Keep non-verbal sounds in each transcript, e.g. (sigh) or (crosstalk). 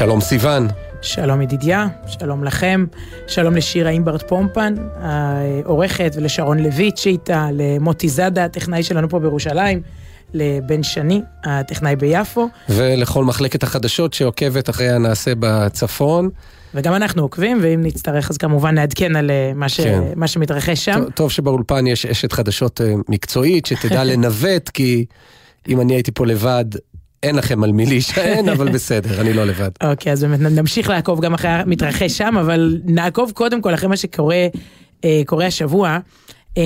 שלום סיון. שלום ידידיה, שלום לכם, שלום לשירה אימברט פומפן, העורכת, ולשרון לויט שאיתה, למוטי זאדה, הטכנאי שלנו פה בירושלים, לבן שני, הטכנאי ביפו. ולכל מחלקת החדשות שעוקבת אחרי הנעשה בצפון. וגם אנחנו עוקבים, ואם נצטרך אז כמובן נעדכן על אה, מה, ש... כן. מה שמתרחש שם. טוב, טוב שבאולפן יש אשת חדשות אה, מקצועית, שתדע לנווט, כי אם אני הייתי פה לבד, אין לכם על מי להישען, אבל בסדר, אני לא לבד. אוקיי, אז באמת נמשיך לעקוב גם אחרי המתרחש שם, אבל נעקוב קודם כל אחרי מה שקורה אה, קורה השבוע. אה,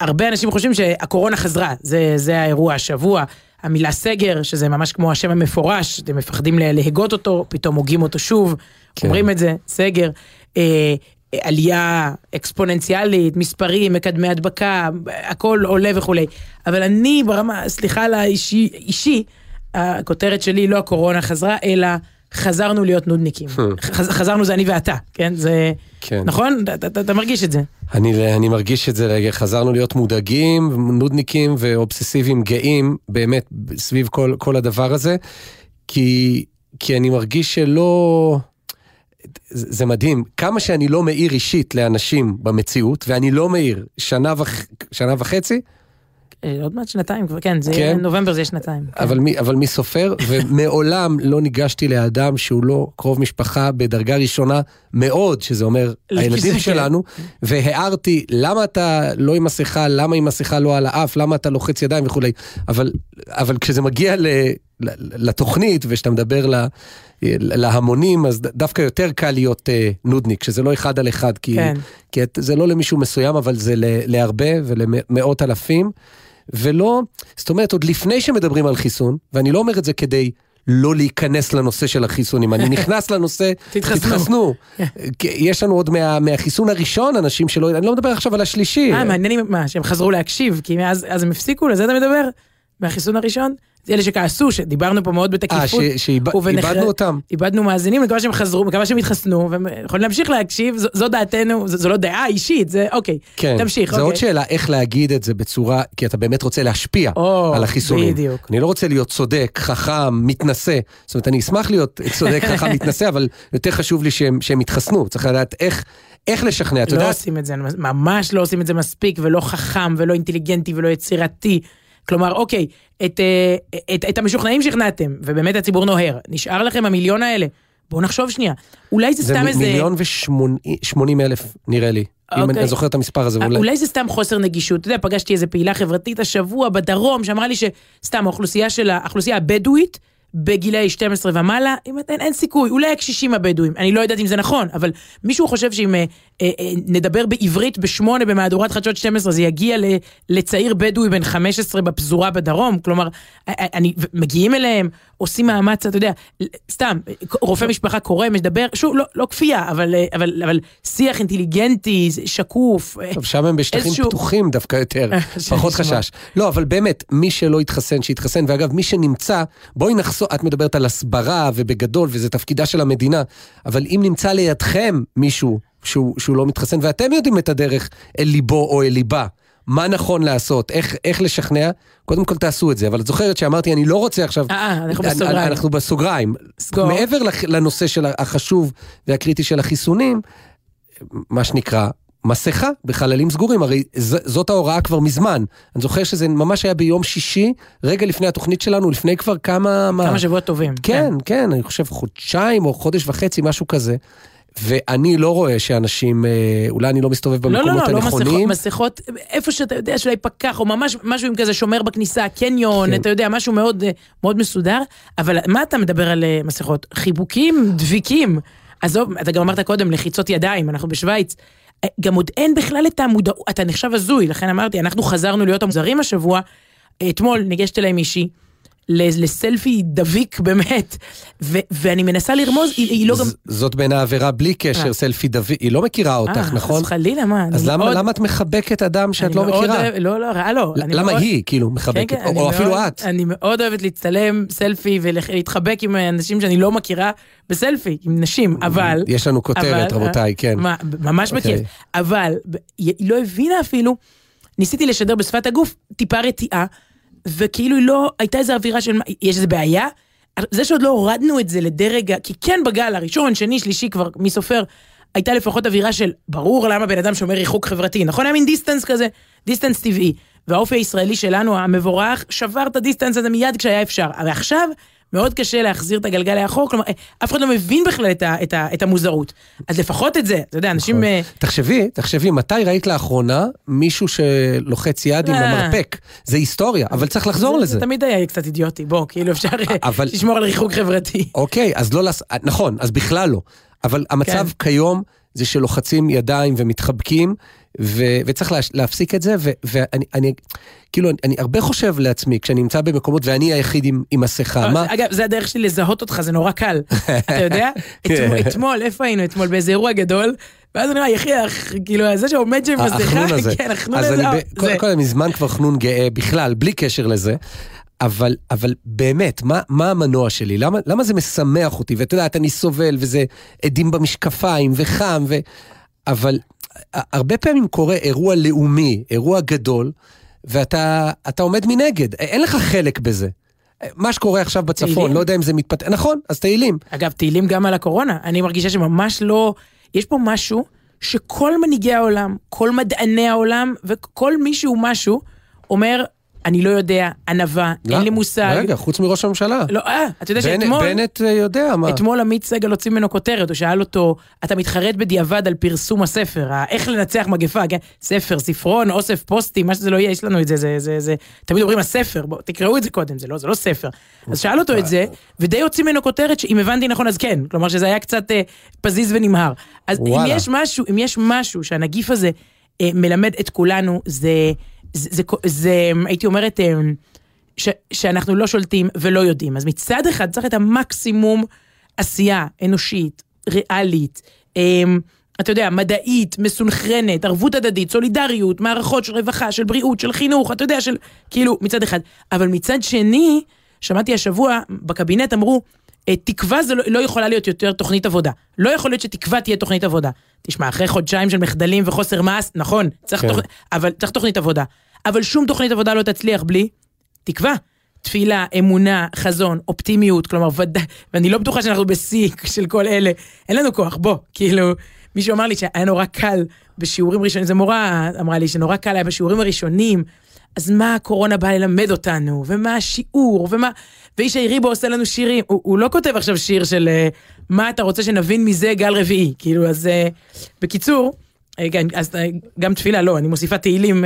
הרבה אנשים חושבים שהקורונה חזרה, זה, זה האירוע השבוע. המילה סגר, שזה ממש כמו השם המפורש, אתם מפחדים להגות אותו, פתאום הוגים אותו שוב, כן. אומרים את זה, סגר. אה, עלייה אקספוננציאלית, מספרים, מקדמי הדבקה, הכל עולה וכולי. אבל אני ברמה, סליחה על האישי, אישי, הכותרת שלי לא הקורונה חזרה, אלא חזרנו להיות נודניקים. חזרנו זה אני ואתה, כן? זה... כן. נכון? אתה מרגיש את זה. אני, אני מרגיש את זה רגע, חזרנו להיות מודאגים, נודניקים ואובססיביים גאים, באמת, סביב כל, כל הדבר הזה, כי, כי אני מרגיש שלא... זה מדהים, כמה שאני לא מאיר אישית לאנשים במציאות, ואני לא מאיר שנה, וח, שנה וחצי, אה, עוד מעט שנתיים כבר, כן, זה כן? נובמבר זה יהיה שנתיים. כן. אבל, מי, אבל מי סופר? (laughs) ומעולם לא ניגשתי לאדם שהוא לא קרוב משפחה בדרגה ראשונה מאוד, שזה אומר הילדים כן. שלנו, והערתי למה אתה לא עם מסכה, למה עם מסכה לא על האף, למה אתה לוחץ ידיים וכולי. אבל, אבל כשזה מגיע ל, לתוכנית ושאתה מדבר לה, להמונים, אז דווקא יותר קל להיות אה, נודניק, שזה לא אחד על אחד, כי, כן. כי זה לא למישהו מסוים, אבל זה להרבה ולמאות אלפים. ולא, זאת אומרת, עוד לפני שמדברים על חיסון, ואני לא אומר את זה כדי לא להיכנס לנושא של החיסונים, אני (laughs) נכנס לנושא, תתחסנו. יש לנו עוד מה, מהחיסון הראשון אנשים שלא, אני לא מדבר עכשיו על השלישי. אה, מעניין מה, שהם חזרו להקשיב, כי מאז הם הפסיקו, לזה אתה מדבר? מהחיסון הראשון? אלה שכעסו, שדיברנו פה מאוד בתקיפות. אה, שאיבדנו אותם. איבדנו מאזינים, מקווה שהם חזרו, מקווה שהם התחסנו, והם יכולים להמשיך להקשיב, זו, זו דעתנו, זו, זו לא דעה אישית, זה אוקיי, כן, תמשיך. זו אוקיי. עוד שאלה, איך להגיד את זה בצורה, כי אתה באמת רוצה להשפיע או, על החיסונים. בדיוק. אני לא רוצה להיות צודק, חכם, מתנשא. זאת אומרת, אני אשמח להיות צודק, (laughs) חכם, מתנשא, אבל יותר חשוב לי שהם, שהם יתחסנו. צריך לדעת איך... איך לשכנע, אתה לא יודע? לא עושים את זה, ממש לא עושים את זה מספיק, ולא חכם, ולא אינטליגנטי, ולא יצירתי. כלומר, אוקיי, את, אה, את, את המשוכנעים שכנעתם, ובאמת הציבור נוהר, נשאר לכם המיליון האלה. בואו נחשוב שנייה, אולי זה, זה סתם איזה... זה מיליון ושמונים אלף, נראה לי. אוקיי. אם אני זוכר את המספר הזה, אולי... אולי זה סתם חוסר נגישות. אתה יודע, פגשתי איזה פעילה חברתית השבוע בדרום, שאמרה לי שסתם האוכלוסייה של האוכלוסייה הבדואית, בגילאי 12 ומעלה, אין, אין סיכוי, אולי הקשישים הבדואים, אני לא יודעת אם זה נכון, אבל מישהו חושב שאם אה, אה, אה, נדבר בעברית בשמונה במהדורת חדשות 12, זה יגיע ל, לצעיר בדואי בן 15 בפזורה בדרום, כלומר, אה, אה, אני, מגיעים אליהם, עושים מאמץ, אתה יודע, סתם, רופא משפחה קורא, מדבר, שוב, לא, לא כפייה, אבל, אה, אבל, אבל שיח אינטליגנטי, שקוף. טוב, שם הם בשטחים איזשהו... פתוחים דווקא יותר, (laughs) פחות חשש. לא, אבל באמת, מי שלא יתחסן, שיתחסן, ואגב, מי שנמצא, בואי נחסוך, את מדברת על הסברה ובגדול, וזה תפקידה של המדינה, אבל אם נמצא לידכם מישהו שהוא, שהוא לא מתחסן, ואתם יודעים את הדרך אל ליבו או אל ליבה. מה נכון לעשות, איך, איך לשכנע, קודם כל תעשו את זה. אבל את זוכרת שאמרתי, אני לא רוצה עכשיו... אה, אה אנחנו בסוגריים. אנחנו בסוגריים. סגור. מעבר לנושא של החשוב והקריטי של החיסונים, מה שנקרא, מסכה בחללים סגורים, הרי ז, זאת ההוראה כבר מזמן. אני זוכר שזה ממש היה ביום שישי, רגע לפני התוכנית שלנו, לפני כבר כמה... כמה מה... שבועות טובים. כן, כן, כן, אני חושב חודשיים או חודש וחצי, משהו כזה. ואני לא רואה שאנשים, אה, אולי אני לא מסתובב במקומות לא, לא, לא, הנכונים. לא, מסכות, מסכות, איפה שאתה יודע שאולי פקח, או ממש משהו עם כזה שומר בכניסה, קניון, כן. אתה יודע, משהו מאוד, אה, מאוד מסודר, אבל מה אתה מדבר על אה, מסכות? חיבוקים, דביקים. עזוב, אתה גם אמרת קודם, לחיצות ידיים, אנחנו בשוויץ. גם עוד אין בכלל את המודעות, אתה נחשב הזוי, לכן אמרתי, אנחנו חזרנו להיות המוזרים השבוע. אתמול ניגשת אליי מישהי, לסלפי דביק באמת, ו- ואני מנסה לרמוז, היא, היא לא גם... זאת בין העבירה בלי קשר, אה. סלפי דביק, היא לא מכירה אותך, 아, נכון? אז חלילה, מה? אז למה, מאוד... למה את מחבקת אדם שאת לא מכירה? אוהב, לא, לא, לא. למה מאוד... היא, כאילו, מחבקת, כן, כן, או, או אפילו את? אני מאוד אוהבת להצטלם סלפי ולהתחבק עם אנשים שאני לא מכירה בסלפי, עם נשים, אבל... יש לנו כותרת, אבל, רבותיי, כן. מה, ממש okay. אוקיי. בכיף. אבל היא לא הבינה אפילו, ניסיתי לשדר בשפת הגוף טיפה רתיעה. וכאילו לא, הייתה איזו אווירה של, יש איזה בעיה? זה שעוד לא הורדנו את זה לדרג, כי כן בגל הראשון, שני, שלישי, כבר מי סופר, הייתה לפחות אווירה של ברור למה בן אדם שומר ריחוק חברתי, נכון? היה מין distance כזה, distance טבעי. והאופי הישראלי שלנו, המבורך, שבר את ה distance הזה מיד כשהיה אפשר. אבל עכשיו, מאוד קשה להחזיר את הגלגל לאחור, כלומר, אף אחד לא מבין בכלל את, ה, את, ה, את המוזרות. אז לפחות את זה, אתה יודע, אנשים... אה, תחשבי, תחשבי, מתי ראית לאחרונה מישהו שלוחץ יד עם אה. המרפק? זה היסטוריה, אבל צריך לחזור זה, לזה. זה תמיד היה קצת אידיוטי, בוא, כאילו אפשר אה, אבל- לשמור על ריחוק חברתי. אוקיי, אז לא. נכון, אז בכלל לא. אבל המצב כן. כיום זה שלוחצים ידיים ומתחבקים, ו... וצריך לה... להפסיק את זה, ו... ואני, אני, כאילו, אני הרבה חושב לעצמי, כשאני נמצא במקומות ואני היחיד עם, עם מסכה, מה... אגב, זה הדרך שלי לזהות אותך, זה נורא קל. אתה יודע? (laughs) אתמול- אתמול, איפה היינו אתמול? באיזה אירוע גדול, ואז אני אומר, יחי, כאילו, זה שעומד שם עם מסכה, החנון הזה. כן, החנון אז הזה, אני אה, קודם. כל, אני מזמן כבר חנון גאה בכלל, בלי קשר לזה. אבל, אבל באמת, מה, מה המנוע שלי? למה, למה זה משמח אותי? ואת יודעת, אני סובל, וזה עדים במשקפיים, וחם, ו... אבל הרבה פעמים קורה אירוע לאומי, אירוע גדול, ואתה אתה עומד מנגד, אין לך חלק בזה. מה שקורה עכשיו בצפון, תהילים? לא יודע אם זה מתפתח, נכון, אז תהילים. אגב, תהילים גם על הקורונה. אני מרגישה שממש לא... יש פה משהו שכל מנהיגי העולם, כל מדעני העולם, וכל מישהו משהו, אומר, אני לא יודע, ענווה, אין לי מושג. רגע, חוץ מראש הממשלה. לא, אה, אתה יודע בנט- שאתמול... בנט אה, יודע מה. אתמול עמית סגל הוציא ממנו כותרת, הוא שאל אותו, אתה מתחרט בדיעבד על פרסום הספר, ה- איך לנצח מגפה, כן? ספר, ספרון, אוסף פוסטים, מה שזה לא יהיה, יש לנו את זה, זה, זה, זה, תמיד אומרים הספר, בואו, תקראו את זה קודם, זה לא, זה לא ספר. אז שאל אותו את זה, ודי הוציא ממנו כותרת שאם הבנתי נכון אז כן, כלומר שזה היה קצת אה, פזיז ונמהר. אז אם וואלה. יש משהו, אם יש משהו שהנגיף הזה אה, מלמד את כולנו, זה, זה, זה, זה, הייתי אומרת, אה, ש, שאנחנו לא שולטים ולא יודעים. אז מצד אחד צריך את המקסימום עשייה אנושית, ריאלית, אמ, אתה יודע, מדעית, מסונכרנת, ערבות הדדית, סולידריות, מערכות של רווחה, של בריאות, של חינוך, אתה יודע, של... כאילו, מצד אחד. אבל מצד שני, שמעתי השבוע, בקבינט אמרו, אה, תקווה זה לא, לא יכולה להיות יותר תוכנית עבודה. לא יכול להיות שתקווה תהיה תוכנית עבודה. תשמע, אחרי חודשיים של מחדלים וחוסר מעש, נכון, צריך, כן. תוכ... אבל, צריך תוכנית עבודה. אבל שום תוכנית עבודה לא תצליח בלי תקווה. תפילה, אמונה, חזון, אופטימיות, כלומר ודאי, (laughs) ואני לא בטוחה שאנחנו בשיא של כל אלה, אין לנו כוח, בוא, כאילו, מישהו אמר לי שהיה נורא קל בשיעורים ראשונים, זו מורה אמרה לי שנורא קל היה בשיעורים הראשונים, אז מה הקורונה באה ללמד אותנו, ומה השיעור, ומה, ואיש העיריבו עושה לנו שירים, הוא, הוא לא כותב עכשיו שיר של אה, מה אתה רוצה שנבין מזה גל רביעי, כאילו, אז אה, בקיצור, אה, כן, אז גם תפילה, לא, אני מוסיפה תהילים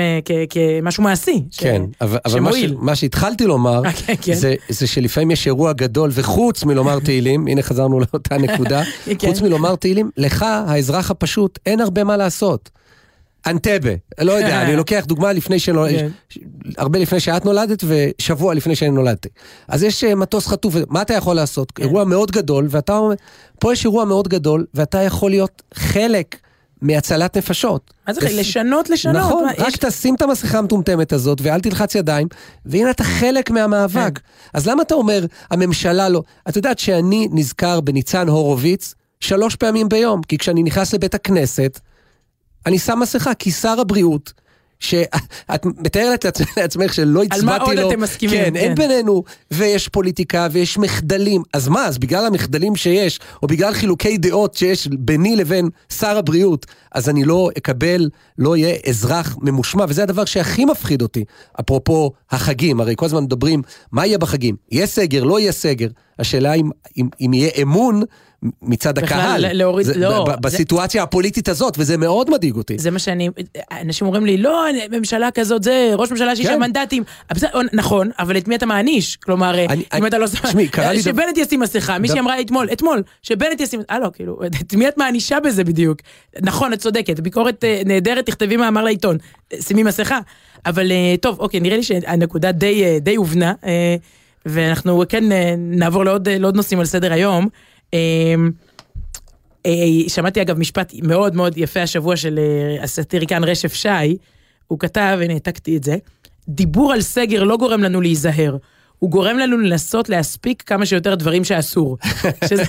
כמשהו מעשי. ש- כן, אבל, אבל מה, ש. מה שהתחלתי לומר, כן, כן. זה, זה שלפעמים יש אירוע גדול, וחוץ מלומר תהילים, הנה חזרנו לאותה נקודה, (laughs) כן. חוץ מלומר תהילים, לך, האזרח הפשוט, אין הרבה מה לעשות. אנטבה, לא יודע, אני (laughs) לוקח דוגמה לפני שנולד, כן. הרבה לפני שאת נולדת ושבוע לפני שאני נולדתי. אז יש אה, מטוס חטוף, מה אתה יכול לעשות? כן. אירוע מאוד גדול, ואתה אומר, פה יש אירוע מאוד גדול, ואתה יכול להיות חלק מהצלת נפשות. מה זה בס- לשנות, לשנות? נכון, מה, רק יש- תשים את המסכה המטומטמת הזאת ואל תלחץ ידיים, והנה אתה חלק מהמאבק. אז למה אתה אומר, הממשלה לא... את יודעת שאני נזכר בניצן הורוביץ שלוש פעמים ביום, כי כשאני נכנס לבית הכנסת, אני שם מסכה, כי שר הבריאות, שאת מתארת לעצ- לעצמך שלא על הצבעתי מה לו, עוד אתם מסכימים, כן, כן. אין בינינו, ויש פוליטיקה ויש מחדלים, אז מה, אז בגלל המחדלים שיש, או בגלל חילוקי דעות שיש ביני לבין שר הבריאות, אז אני לא אקבל, לא אהיה אזרח ממושמע, וזה הדבר שהכי מפחיד אותי, אפרופו החגים, הרי כל הזמן מדברים, מה יהיה בחגים? יהיה סגר, לא יהיה סגר, השאלה אם, אם, אם יהיה אמון מצד בכלל, הקהל, ל- להוריד- זה, לא, ב- ב- זה- בסיטואציה הפוליטית הזאת, וזה מאוד מדאיג אותי. זה מה שאני, אנשים אומרים לי, לא, ממשלה כזאת, זה ראש ממשלה שישה כן. מנדטים. נכון, אבל את מי אתה מעניש? כלומר, אני- אם אני- אתה לא... תשמעי, קרה לי דבר- שבנט ישים מסכה, מישהי דבר- אמרה לי אתמול, אתמול, שבנט ישים... אה, לא, כאילו, (laughs) את מי את מענישה בזה בדיוק? נכון, את צודקת, ביקורת אה, נהדרת, תכתבי מאמר לעיתון, אה, שימי מסכה. אבל אה, טוב, אוקיי, נראה לי שהנקודה די, אה, די הובנה, אה, ואנחנו כן אה, נעבור לעוד אה, לעוד נושאים על סדר היום. אה, אה, שמעתי אגב משפט מאוד מאוד יפה השבוע של אה, הסאטיריקן רשף שי, הוא כתב, הנה העתקתי את זה, דיבור על סגר לא גורם לנו להיזהר, הוא גורם לנו לנסות להספיק כמה שיותר דברים שאסור. (laughs) שזה,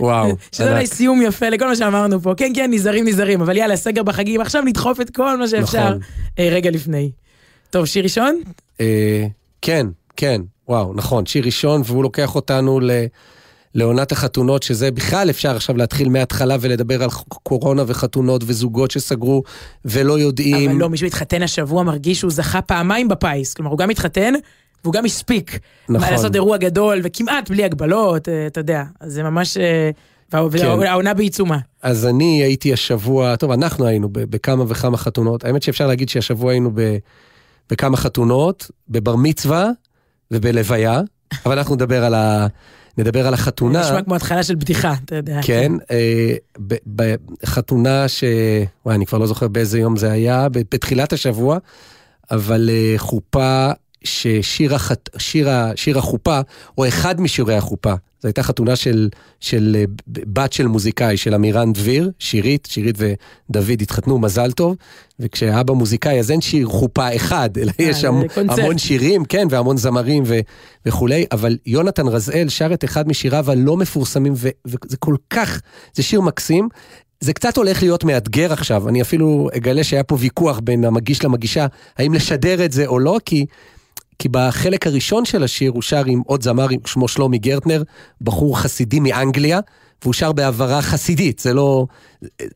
וואו, (laughs) שזה. אולי סיום יפה לכל מה שאמרנו פה, כן כן נזהרים נזהרים, אבל יאללה סגר בחגים, עכשיו נדחוף את כל מה שאפשר נכון. רגע לפני. טוב, שיר ראשון? כן, כן. וואו, נכון, שיר ראשון, והוא לוקח אותנו ל... לעונת החתונות, שזה בכלל אפשר עכשיו להתחיל מההתחלה ולדבר על קורונה וחתונות וזוגות שסגרו ולא יודעים. אבל לא, מי שהתחתן השבוע מרגיש שהוא זכה פעמיים בפיס. כלומר, הוא גם התחתן והוא גם הספיק. נכון. לעשות אירוע גדול וכמעט בלי הגבלות, אה, אתה יודע. זה ממש... אה, והעונה כן. בעיצומה. אז אני הייתי השבוע, טוב, אנחנו היינו בכמה וכמה חתונות. האמת שאפשר להגיד שהשבוע היינו בכמה חתונות, בבר מצווה ובלוויה, אבל אנחנו נדבר על ה... נדבר על החתונה. נשמע כמו התחלה של בדיחה, אתה יודע. כן, אה, בחתונה ש... וואי, אני כבר לא זוכר באיזה יום זה היה, בתחילת השבוע, אבל אה, חופה ששיר החת... שיר, שיר החופה, או אחד משירי החופה, זו הייתה חתונה של, של אה, בת של מוזיקאי, של עמירן דביר, שירית, שירית ודוד התחתנו, מזל טוב, וכשאבא מוזיקאי אז אין שיר חופה אחד, אלא אה, יש המ, המון שירים, כן, והמון זמרים ו, וכולי, אבל יונתן רזאל שר את אחד משיריו הלא מפורסמים, ו, וזה כל כך, זה שיר מקסים. זה קצת הולך להיות מאתגר עכשיו, אני אפילו אגלה שהיה פה ויכוח בין המגיש למגישה, האם לשדר את זה או לא, כי כי בחלק הראשון של השיר הוא שר עם עוד זמר שמו שלומי גרטנר, בחור חסידי מאנגליה, והוא שר בהעברה חסידית, זה לא,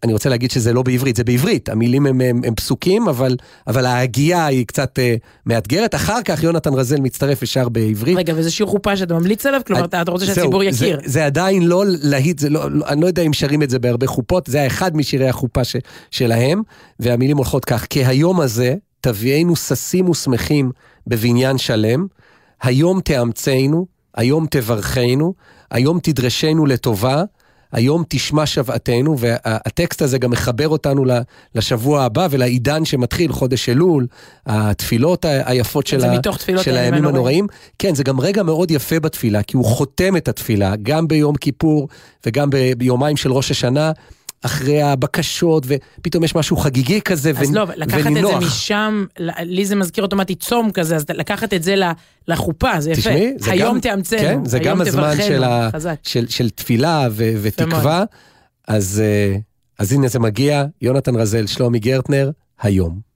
אני רוצה להגיד שזה לא בעברית, זה בעברית, המילים הם, הם, הם פסוקים, אבל, אבל ההגייה היא קצת uh, מאתגרת. אחר כך יונתן רזל מצטרף ושר בעברית. רגע, וזה שיר חופה שאתה ממליץ עליו? כלומר, אתה, אתה רוצה שהציבור זהו, יכיר. זה, זה עדיין לא להיט, זה לא, לא, אני לא יודע אם שרים את זה בהרבה חופות, זה היה אחד משירי החופה ש, שלהם, והמילים הולכות כך, כי היום הזה תביאנו ששים ושמחים בבניין שלם, היום תאמצנו, היום תברכנו, היום תדרשנו לטובה, היום תשמע שוועתנו, והטקסט הזה גם מחבר אותנו לשבוע הבא ולעידן שמתחיל, חודש אלול, התפילות היפות של, ה... של הימים הנוראים. כן, זה גם רגע מאוד יפה בתפילה, כי הוא חותם את התפילה, גם ביום כיפור וגם ביומיים של ראש השנה. אחרי הבקשות, ופתאום יש משהו חגיגי כזה, ונינוח. אז לא, לקחת ונינוח. את זה משם, לי זה מזכיר אוטומטית צום כזה, אז לקחת את זה לחופה, זה יפה. תשמעי, זה היום גם, תאמצנו, כן, זה גם הזמן של, ה, של, של תפילה ו, ותקווה, אז, אה, אז הנה זה מגיע, יונתן רזל, שלומי גרטנר, היום.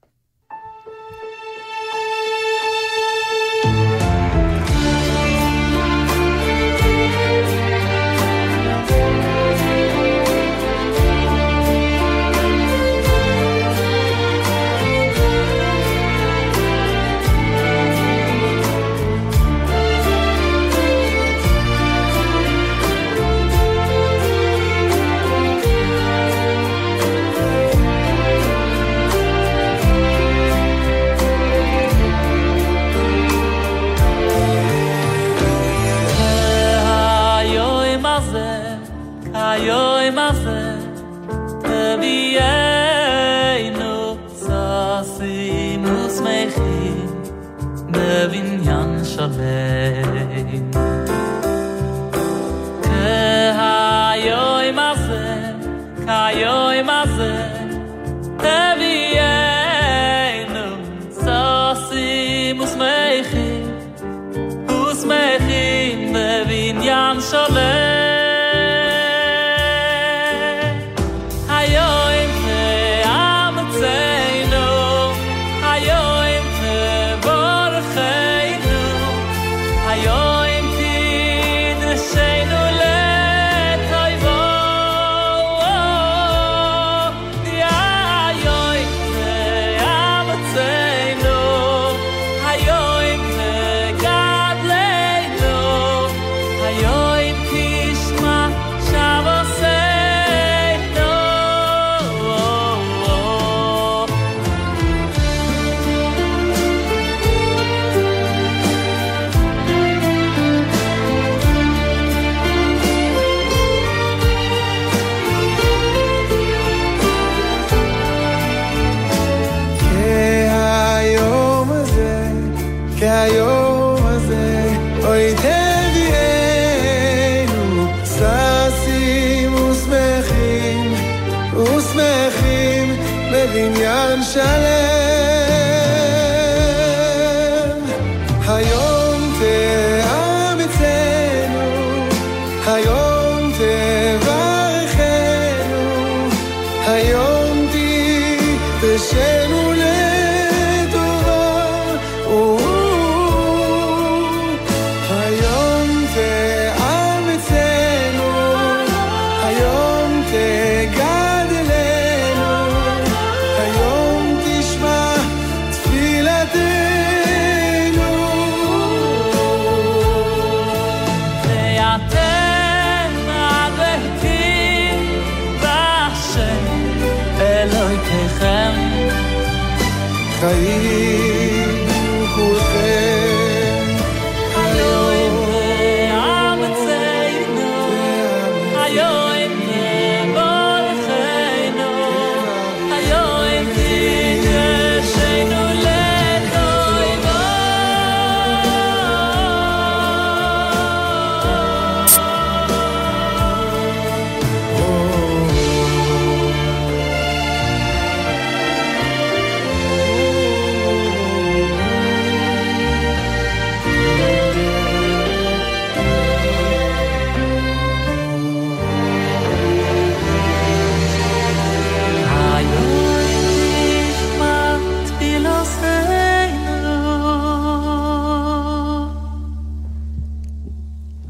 חיים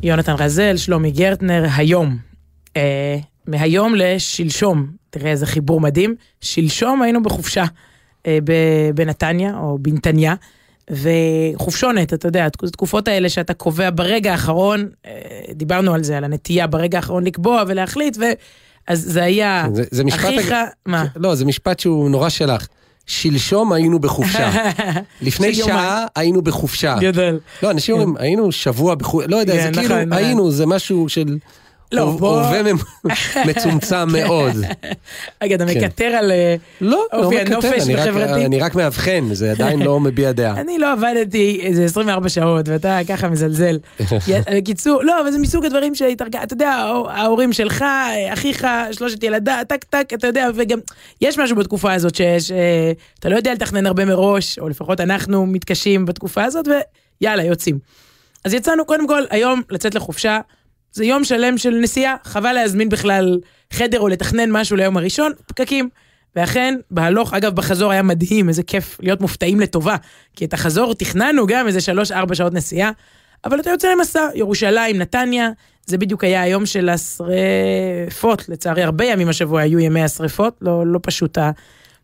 יונתן רזל, שלומי גרטנר, היום. אה, מהיום לשלשום, תראה איזה חיבור מדהים. שלשום היינו בחופשה אה, בנתניה, או בנתניה, וחופשונת, אתה יודע, התקופות האלה שאתה קובע ברגע האחרון, אה, דיברנו על זה, על הנטייה ברגע האחרון לקבוע ולהחליט, ו... אז זה היה זה, זה משפט... אחיך, הג... מה? לא, זה משפט שהוא נורא שלך. שלשום היינו בחופשה. (laughs) לפני. שעה היינו בחופשה. גדול. לא, אנשים אומרים, היינו שבוע בחופשה, לא יודע, כן, זה נכון, כאילו, נכון. היינו, זה משהו של... לא, בוא- הווה (laughs) מצומצם מאוד. רגע, אתה כן. מקטר על... אה, לא, לא אופי מקטר, הנופש החברתי. אני רק מאבחן, זה עדיין לא (laughs) מביע דעה. אני לא עבדתי איזה 24 שעות, ואתה ככה מזלזל. (laughs) בקיצור, לא, אבל זה מסוג הדברים שהתארגן, אתה יודע, ההור- ההורים שלך, אחיך, שלושת ילדיו, טק טק, אתה יודע, וגם יש משהו בתקופה הזאת שאתה לא יודע לתכנן הרבה מראש, או לפחות אנחנו מתקשים בתקופה הזאת, ויאללה, יוצאים. אז יצאנו קודם כל היום לצאת לחופשה, זה יום שלם של נסיעה, חבל להזמין בכלל חדר או לתכנן משהו ליום הראשון, פקקים. ואכן, בהלוך, אגב, בחזור היה מדהים, איזה כיף להיות מופתעים לטובה. כי את החזור תכננו גם איזה שלוש-ארבע שעות נסיעה, אבל אתה יוצא למסע, ירושלים, נתניה, זה בדיוק היה היום של השרפות, לצערי הרבה ימים השבוע היו ימי השרפות, לא, לא פשוט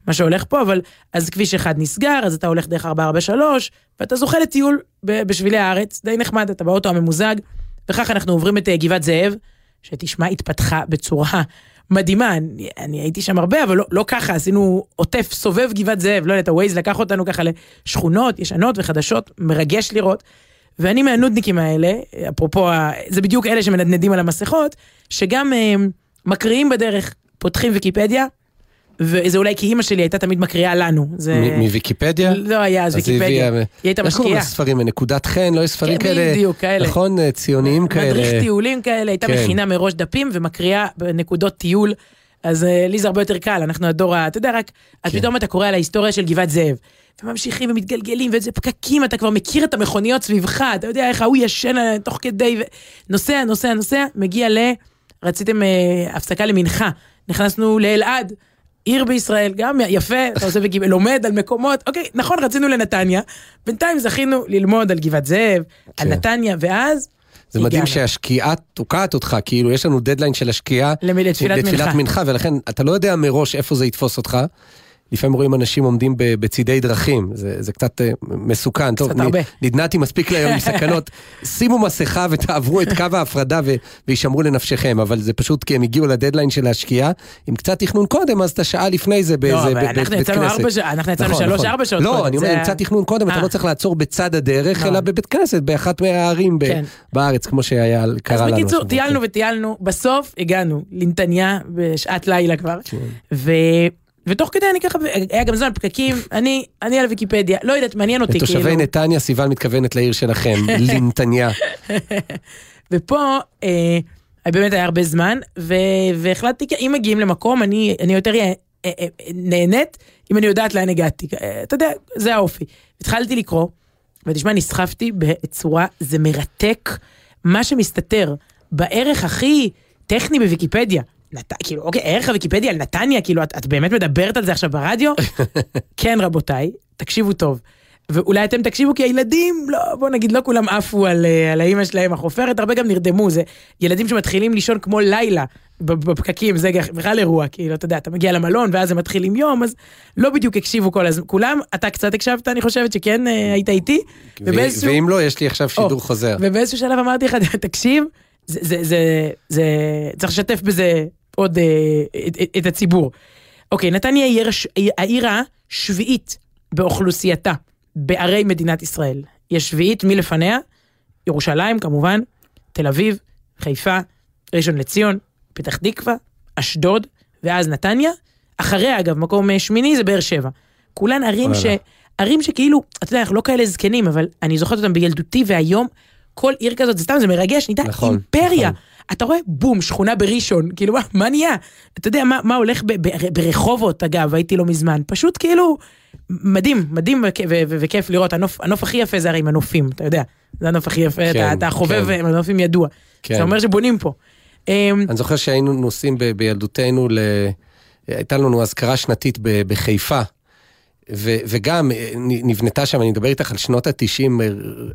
מה שהולך פה, אבל אז כביש אחד נסגר, אז אתה הולך דרך 443, ואתה זוכה לטיול בשבילי הארץ, די נחמד, אתה באוטו הממוזג, וכך אנחנו עוברים את אה, גבעת זאב, שתשמע, התפתחה בצורה מדהימה, אני, אני הייתי שם הרבה, אבל לא, לא ככה, עשינו עוטף סובב גבעת זאב, לא יודעת, הווייז לקח אותנו ככה לשכונות ישנות וחדשות, מרגש לראות. ואני מהנודניקים האלה, אפרופו, זה בדיוק אלה שמנדנדים על המסכות, שגם אה, מקריאים בדרך, פותחים ויקיפדיה, וזה אולי כי אימא שלי הייתה תמיד מקריאה לנו. זה... מוויקיפדיה? לא היה אז ויקיפדיה. היא הייתה איך קוראים משקיעה. לספרים? נקודת חן? לא יש ספרים כן, כאלה? בדיוק, כאלה. נכון, אה, ציוניים כאלה. מדריך טיולים כאלה, הייתה כן. מכינה מראש דפים ומקריאה בנקודות טיול. אז אה, לי זה הרבה יותר קל, אנחנו הדור ה... אתה יודע, רק... אז כן. פתאום אתה קורא על ההיסטוריה של גבעת זאב. וממשיכים ומתגלגלים, ואיזה פקקים, אתה כבר מכיר את המכוניות סביבך, אתה יודע איך ההוא ישן עליהם תוך כדי, ו... נוסע, נוסע, נוסע, מגיע ל... רציתם אה, הפסקה למנחה, נכנסנו לאלעד. עיר בישראל, גם יפה, אתה עושה בגיב... לומד על מקומות, אוקיי, נכון, רצינו לנתניה, בינתיים זכינו ללמוד על גבעת זאב, על כן. נתניה, ואז זה מדהים הגענו. שהשקיעה תוקעת אותך, כאילו יש לנו דדליין של השקיעה לתפילת מנחה. מנחה, ולכן אתה לא יודע מראש איפה זה יתפוס אותך. לפעמים רואים אנשים עומדים בצידי דרכים, זה, זה קצת אה, מסוכן. טוב, קצת הרבה. נדנדתי מספיק להיום עם (laughs) סכנות. שימו מסכה ותעברו את קו ההפרדה ו- וישמרו לנפשכם, אבל זה פשוט כי הם הגיעו לדדליין של השקיעה. עם קצת תכנון קודם, אז אתה שעה לפני זה באיזה לא, בית כנסת. אנחנו יצאנו נכון, שלוש, נכון. ארבע שעות לא, אני אומר, עם קצת תכנון קודם, אתה אה. לא צריך לעצור בצד הדרך, נכון. אלא בבית כנסת, באחת מהערים כן. בארץ, כמו שהיה, קרה אז לנו. בקיצור, השבוע. טיילנו וטיילנו, בסוף הגענו לנתניה בשעת לילה כבר, כן. ותוך כדי אני ככה, היה גם זמן פקקים, אני, אני על ויקיפדיה, לא יודעת, מעניין אותי, לתושבי כאילו, נתניה, סיוון מתכוונת לעיר שלכם, (laughs) לנתניה. ופה אה, באמת היה הרבה זמן, ו... והחלטתי, אם מגיעים למקום, אני, אני יותר אה, אה, אה, נהנית אם אני יודעת לאן הגעתי, אה, אתה יודע, זה האופי. התחלתי לקרוא, ותשמע, נסחפתי בצורה, זה מרתק, מה שמסתתר בערך הכי טכני בוויקיפדיה. נת... כאילו, אוקיי, ערך הוויקיפדיה על נתניה, כאילו, את, את באמת מדברת על זה עכשיו ברדיו? (laughs) כן, רבותיי, תקשיבו טוב. ואולי אתם תקשיבו כי הילדים, לא, בוא נגיד, לא כולם עפו על, אה, על האימא שלהם החופרת, הרבה גם נרדמו, זה ילדים שמתחילים לישון כמו לילה בפקקים, זה בכלל אירוע, כאילו, אתה יודע, אתה מגיע למלון ואז הם מתחילים יום, אז לא בדיוק הקשיבו כל הזמן, כולם, אתה קצת הקשבת, אני חושבת שכן, אה, היית איתי, ובאיזשהו... ואם לא, יש לי עכשיו שידור או, חוזר. ובאיזשהו שלב אמרתי לך, (laughs) תקשיב, זה, זה, זה, זה, צריך לשתף בזה עוד אה, את, את, את הציבור. אוקיי, נתניה היא העיר הש- העיר השביעית באוכלוסייתה בערי מדינת ישראל. יש שביעית מלפניה, ירושלים כמובן, תל אביב, חיפה, ראשון לציון, פתח תקווה, אשדוד, ואז נתניה. אחריה אגב, מקום אה, שמיני זה באר שבע. כולן ערים ש... ערים שכאילו, אתה יודע, אנחנו לא כאלה זקנים, אבל אני זוכרת אותם בילדותי, והיום כל עיר כזאת, זה סתם, זה מרגש, נהייתה נכון, אימפריה. נכון. אתה רואה, בום, שכונה בראשון, כאילו, מה, מה נהיה? אתה יודע, מה, מה הולך ב, ב, ברחובות, אגב, הייתי לא מזמן, פשוט כאילו, מדהים, מדהים וכ- ו- ו- וכיף לראות, הנוף, הנוף הכי יפה זה הרי עם הנופים, אתה יודע, זה הנוף הכי יפה, כן, אתה, אתה חובב כן. עם הנופים ידוע. כן. זה אומר שבונים פה. אמ, אני זוכר שהיינו נוסעים ב- בילדותנו, ל... הייתה לנו אזכרה שנתית ב- בחיפה, ו- וגם אה, נבנתה שם, אני מדבר איתך על שנות התשעים,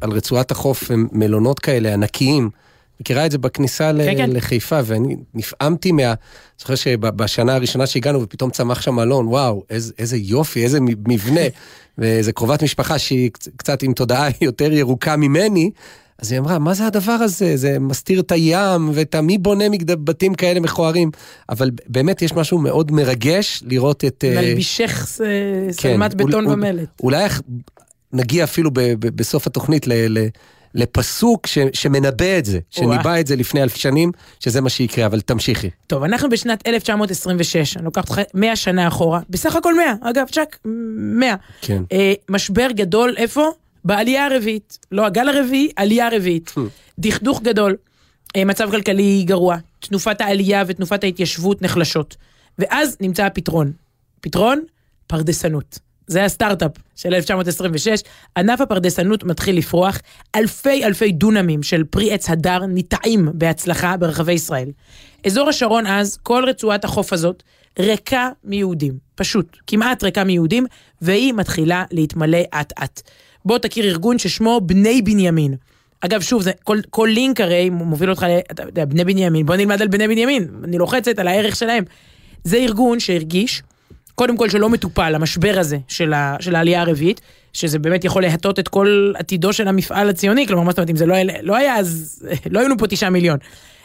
על רצועת החוף, מלונות כאלה ענקיים. מכירה את זה בכניסה ל- כן, כן. לחיפה, ואני נפעמתי מה... זוכר שבשנה הראשונה שהגענו ופתאום צמח שם מלון, וואו, איזה, איזה יופי, איזה מבנה. (laughs) ואיזה קרובת משפחה שהיא קצ- קצת עם תודעה (laughs) יותר ירוקה ממני, אז היא אמרה, מה זה הדבר הזה? זה מסתיר את הים ואת ה... מי בונה. בתים כאלה מכוערים? אבל באמת יש משהו מאוד מרגש לראות את... אה, מלבישך ס- כן, שלמת בטון ומלט. אולי נגיע אפילו ב, ב, בסוף התוכנית ל, ל, לפסוק ש, שמנבא את זה, שניבא את זה לפני אלף שנים, שזה מה שיקרה, אבל תמשיכי. טוב, אנחנו בשנת 1926, אני לוקחת אותך 100 שנה אחורה, בסך הכל 100, אגב, צ'אק, 100. כן. אה, משבר גדול, איפה? בעלייה הרביעית. לא הגל הרביעי, עלייה רביעית. דכדוך גדול, אה, מצב כלכלי גרוע, תנופת העלייה ותנופת ההתיישבות נחלשות. ואז נמצא הפתרון. פתרון? פרדסנות. זה הסטארט-אפ של 1926, ענף הפרדסנות מתחיל לפרוח, אלפי אלפי דונמים של פרי עץ הדר ניטעים בהצלחה ברחבי ישראל. אזור השרון אז, כל רצועת החוף הזאת, ריקה מיהודים, פשוט, כמעט ריקה מיהודים, והיא מתחילה להתמלא אט-אט. בוא תכיר ארגון ששמו בני בנימין. אגב, שוב, זה, כל, כל לינק הרי מוביל אותך ל... אתה יודע, בני בנימין, בוא נלמד על בני בנימין, אני לוחצת על הערך שלהם. זה ארגון שהרגיש, קודם כל שלא מטופל, המשבר הזה של, ה, של העלייה הרביעית, שזה באמת יכול להטות את כל עתידו של המפעל הציוני, כלומר, מה זאת אומרת, אם זה לא, לא היה, אז (laughs) לא היינו פה תשעה מיליון.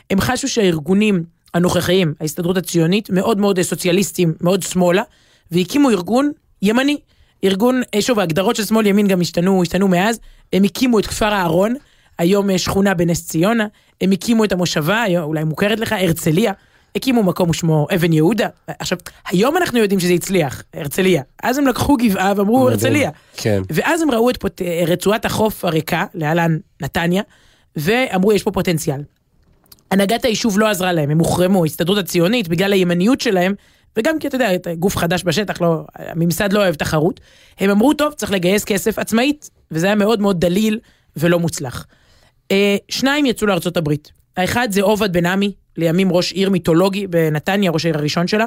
הם חשו שהארגונים הנוכחיים, ההסתדרות הציונית, מאוד מאוד סוציאליסטים, מאוד שמאלה, והקימו ארגון ימני. ארגון, אה, שוב, ההגדרות של שמאל ימין גם השתנו, השתנו מאז, הם הקימו את כפר אהרון, היום אה, שכונה בנס ציונה, הם הקימו את המושבה, אולי מוכרת לך, הרצליה, הקימו מקום ושמו אבן יהודה. עכשיו, היום אנחנו יודעים שזה הצליח, הרצליה. אז הם לקחו גבעה ואמרו. הרצליה. כן. ואז הם ראו את פוט... רצועת החוף הריקה, להלן נתניה, ואמרו יש פה פוטנציאל. הנהגת היישוב לא עזרה להם, הם הוחרמו, ההסתדרות הציונית, בגלל הימניות שלהם, וגם כי אתה יודע, גוף חדש בשטח, לא, הממסד לא אוהב תחרות, הם אמרו, טוב, צריך לגייס כסף עצמאית, וזה היה מאוד מאוד דליל ולא מוצלח. אה, שניים יצאו לארצות הברית. האחד זה עובד בן עמי, לימים ראש עיר מיתולוגי בנתניה, ראש העיר הראשון שלה.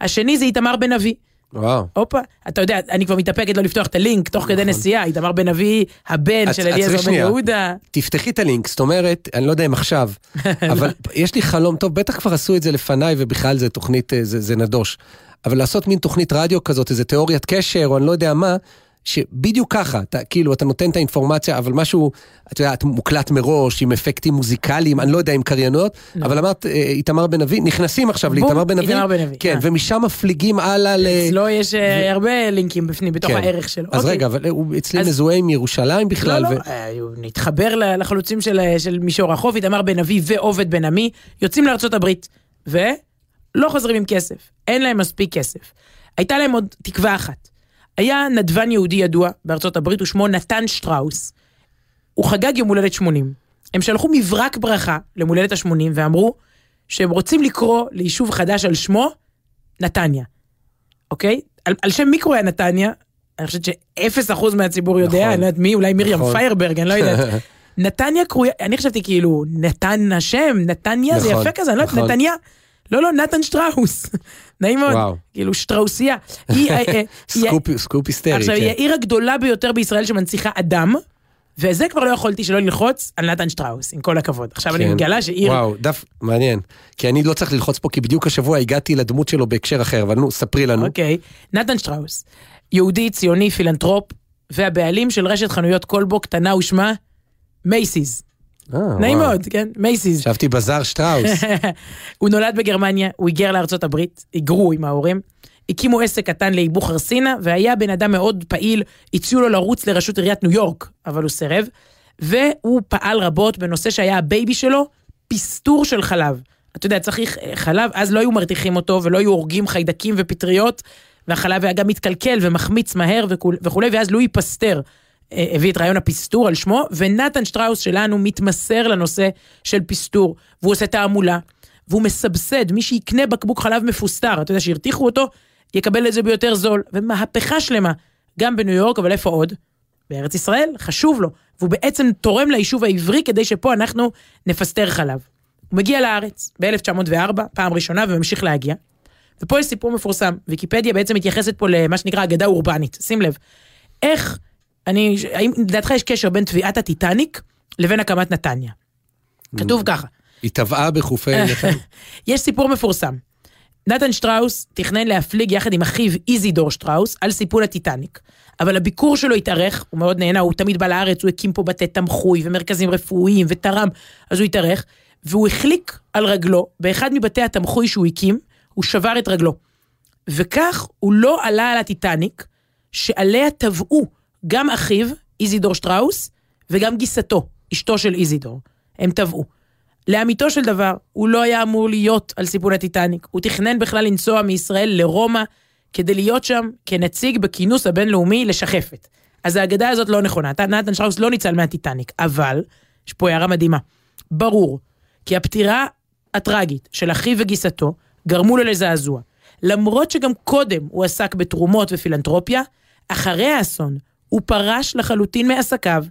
השני זה איתמר בן אבי, וואו. הופה, אתה יודע, אני כבר מתאפקת לא לפתוח את הלינק תוך כדי נסיעה, איתמר בן אבי, הבן של אליעזר בן. יהודה. תפתחי את הלינק, זאת אומרת, אני לא יודע אם עכשיו, (laughs) אבל יש לי חלום, טוב, בטח כבר עשו את זה לפניי, ובכלל זה תוכנית, אה, זה, זה נדוש. אבל לעשות מין תוכנית רדיו כזאת, איזה תיאוריית קשר, או אני לא יודע מה, שבדיוק ככה, אתה, כאילו, אתה נותן את האינפורמציה, אבל משהו, את יודעת, מוקלט מראש, עם אפקטים מוזיקליים, אני לא יודע, עם קריינות, אבל אמרת, אה, איתמר בן אבי, נכנסים עכשיו לאיתמר בן אבי, כן, אה. ומשם מפליגים הלאה ל... אצלו יש אה, הרבה לינקים בפנים, בתוך כן. הערך שלו. אז אוקיי. רגע, אבל הוא אצלי אז- מזוהה עם ירושלים בכלל, לא, ו- לא, אה, הוא נתחבר לחלוצים של, אה, של מישור החוף, איתמר בן אבי ועובד בן עמי, יוצאים לארצות הברית, ולא חוזרים עם כסף, אין להם מספיק כסף. הייתה להם עוד תקווה אחת. היה נדבן יהודי ידוע בארצות הברית, ושמו נתן שטראוס. הוא חגג יום הולדת 80. הם שלחו מברק ברכה למול הולדת ה-80 ואמרו שהם רוצים לקרוא ליישוב חדש על שמו נתניה. אוקיי? על, על שם מי קורא נתניה? אני חושבת שאפס אחוז מהציבור יודע, נכון. אני לא יודעת מי, אולי מרים נכון. פיירברג, אני לא יודעת. (laughs) נתניה קרויה, אני חשבתי כאילו, נתן השם, נתניה זה נכון, יפה כזה, אני לא יודעת, נכון. נתניה. לא, לא, נתן שטראוס. (laughs) נעים מאוד. וואו. כאילו שטראוסייה. אה, אה, סקופ, היסטרי, עכשיו, היא כן. העיר הגדולה ביותר בישראל שמנציחה אדם, וזה כבר לא יכולתי שלא ללחוץ על נתן שטראוס, עם כל הכבוד. עכשיו אני כן. מגלה שעיר... וואו, דף, מעניין. כי אני לא צריך ללחוץ פה, כי בדיוק השבוע הגעתי לדמות שלו בהקשר אחר, אבל נו, ספרי לנו. אוקיי. נתן שטראוס, יהודי, ציוני, פילנטרופ, והבעלים של רשת חנויות כלבו קטנה ושמה מייסיס. אה, נעים. מאוד, כן? מייסיס. חשבתי בזאר שטראוס. (laughs) הוא נולד בגרמניה, הוא היגר לארצות הברית, היגרו עם ההורים. הקימו עסק קטן לייבוא חרסינה, והיה בן אדם מאוד פעיל, הציעו לו לרוץ לראשות עיריית ניו יורק, אבל הוא סירב, והוא פעל רבות בנושא שהיה הבייבי שלו, פסטור של חלב. אתה יודע, צריך אה, חלב, אז לא היו מרתיחים אותו ולא היו הורגים חיידקים ופטריות, והחלב היה גם מתקלקל ומחמיץ מהר וכו'- וכולי, ואז לואי פסטר הביא את רעיון הפסטור על שמו, ונתן שטראוס שלנו מתמסר לנושא של פסטור, והוא עושה תעמולה, והוא מסבסד, מי שיקנה בקבוק חלב מפוסטר, אתה יודע, שהרתיחו אותו, יקבל את זה ביותר זול, ומהפכה שלמה, גם בניו יורק, אבל איפה עוד? בארץ ישראל, חשוב לו, והוא בעצם תורם ליישוב העברי כדי שפה אנחנו נפסטר חלב. הוא מגיע לארץ ב-1904, פעם ראשונה, וממשיך להגיע. ופה יש סיפור מפורסם, ויקיפדיה בעצם מתייחסת פה למה שנקרא אגדה אורבנית, שים לב. איך, אני, האם לדעתך יש קשר בין תביעת הטיטניק לבין הקמת נתניה? כתוב ככה, היא טבעה בחופי (laughs) נחל. יש סיפור מפורסם. נתן שטראוס תכנן להפליג יחד עם אחיו איזידור שטראוס על סיפון הטיטניק. אבל הביקור שלו התארך, הוא מאוד נהנה, הוא תמיד בא לארץ, הוא הקים פה בתי תמחוי ומרכזים רפואיים ותרם, אז הוא התארך, והוא החליק על רגלו באחד מבתי התמחוי שהוא הקים, הוא שבר את רגלו. וכך הוא לא עלה על הטיטניק, שעליה טבעו גם אחיו, איזידור שטראוס, וגם גיסתו, אשתו של איזידור. הם טבעו. לאמיתו של דבר, הוא לא היה אמור להיות על סיפון הטיטניק. הוא תכנן בכלל לנסוע מישראל לרומא כדי להיות שם כנציג בכינוס הבינלאומי לשחפת. אז האגדה הזאת לא נכונה. נתן שטראוס לא ניצל מהטיטניק, אבל, יש פה הערה מדהימה. ברור, כי הפטירה הטרגית של אחיו וגיסתו גרמו לו לזעזוע. למרות שגם קודם הוא עסק בתרומות ופילנטרופיה, אחרי האסון הוא פרש לחלוטין מעסקיו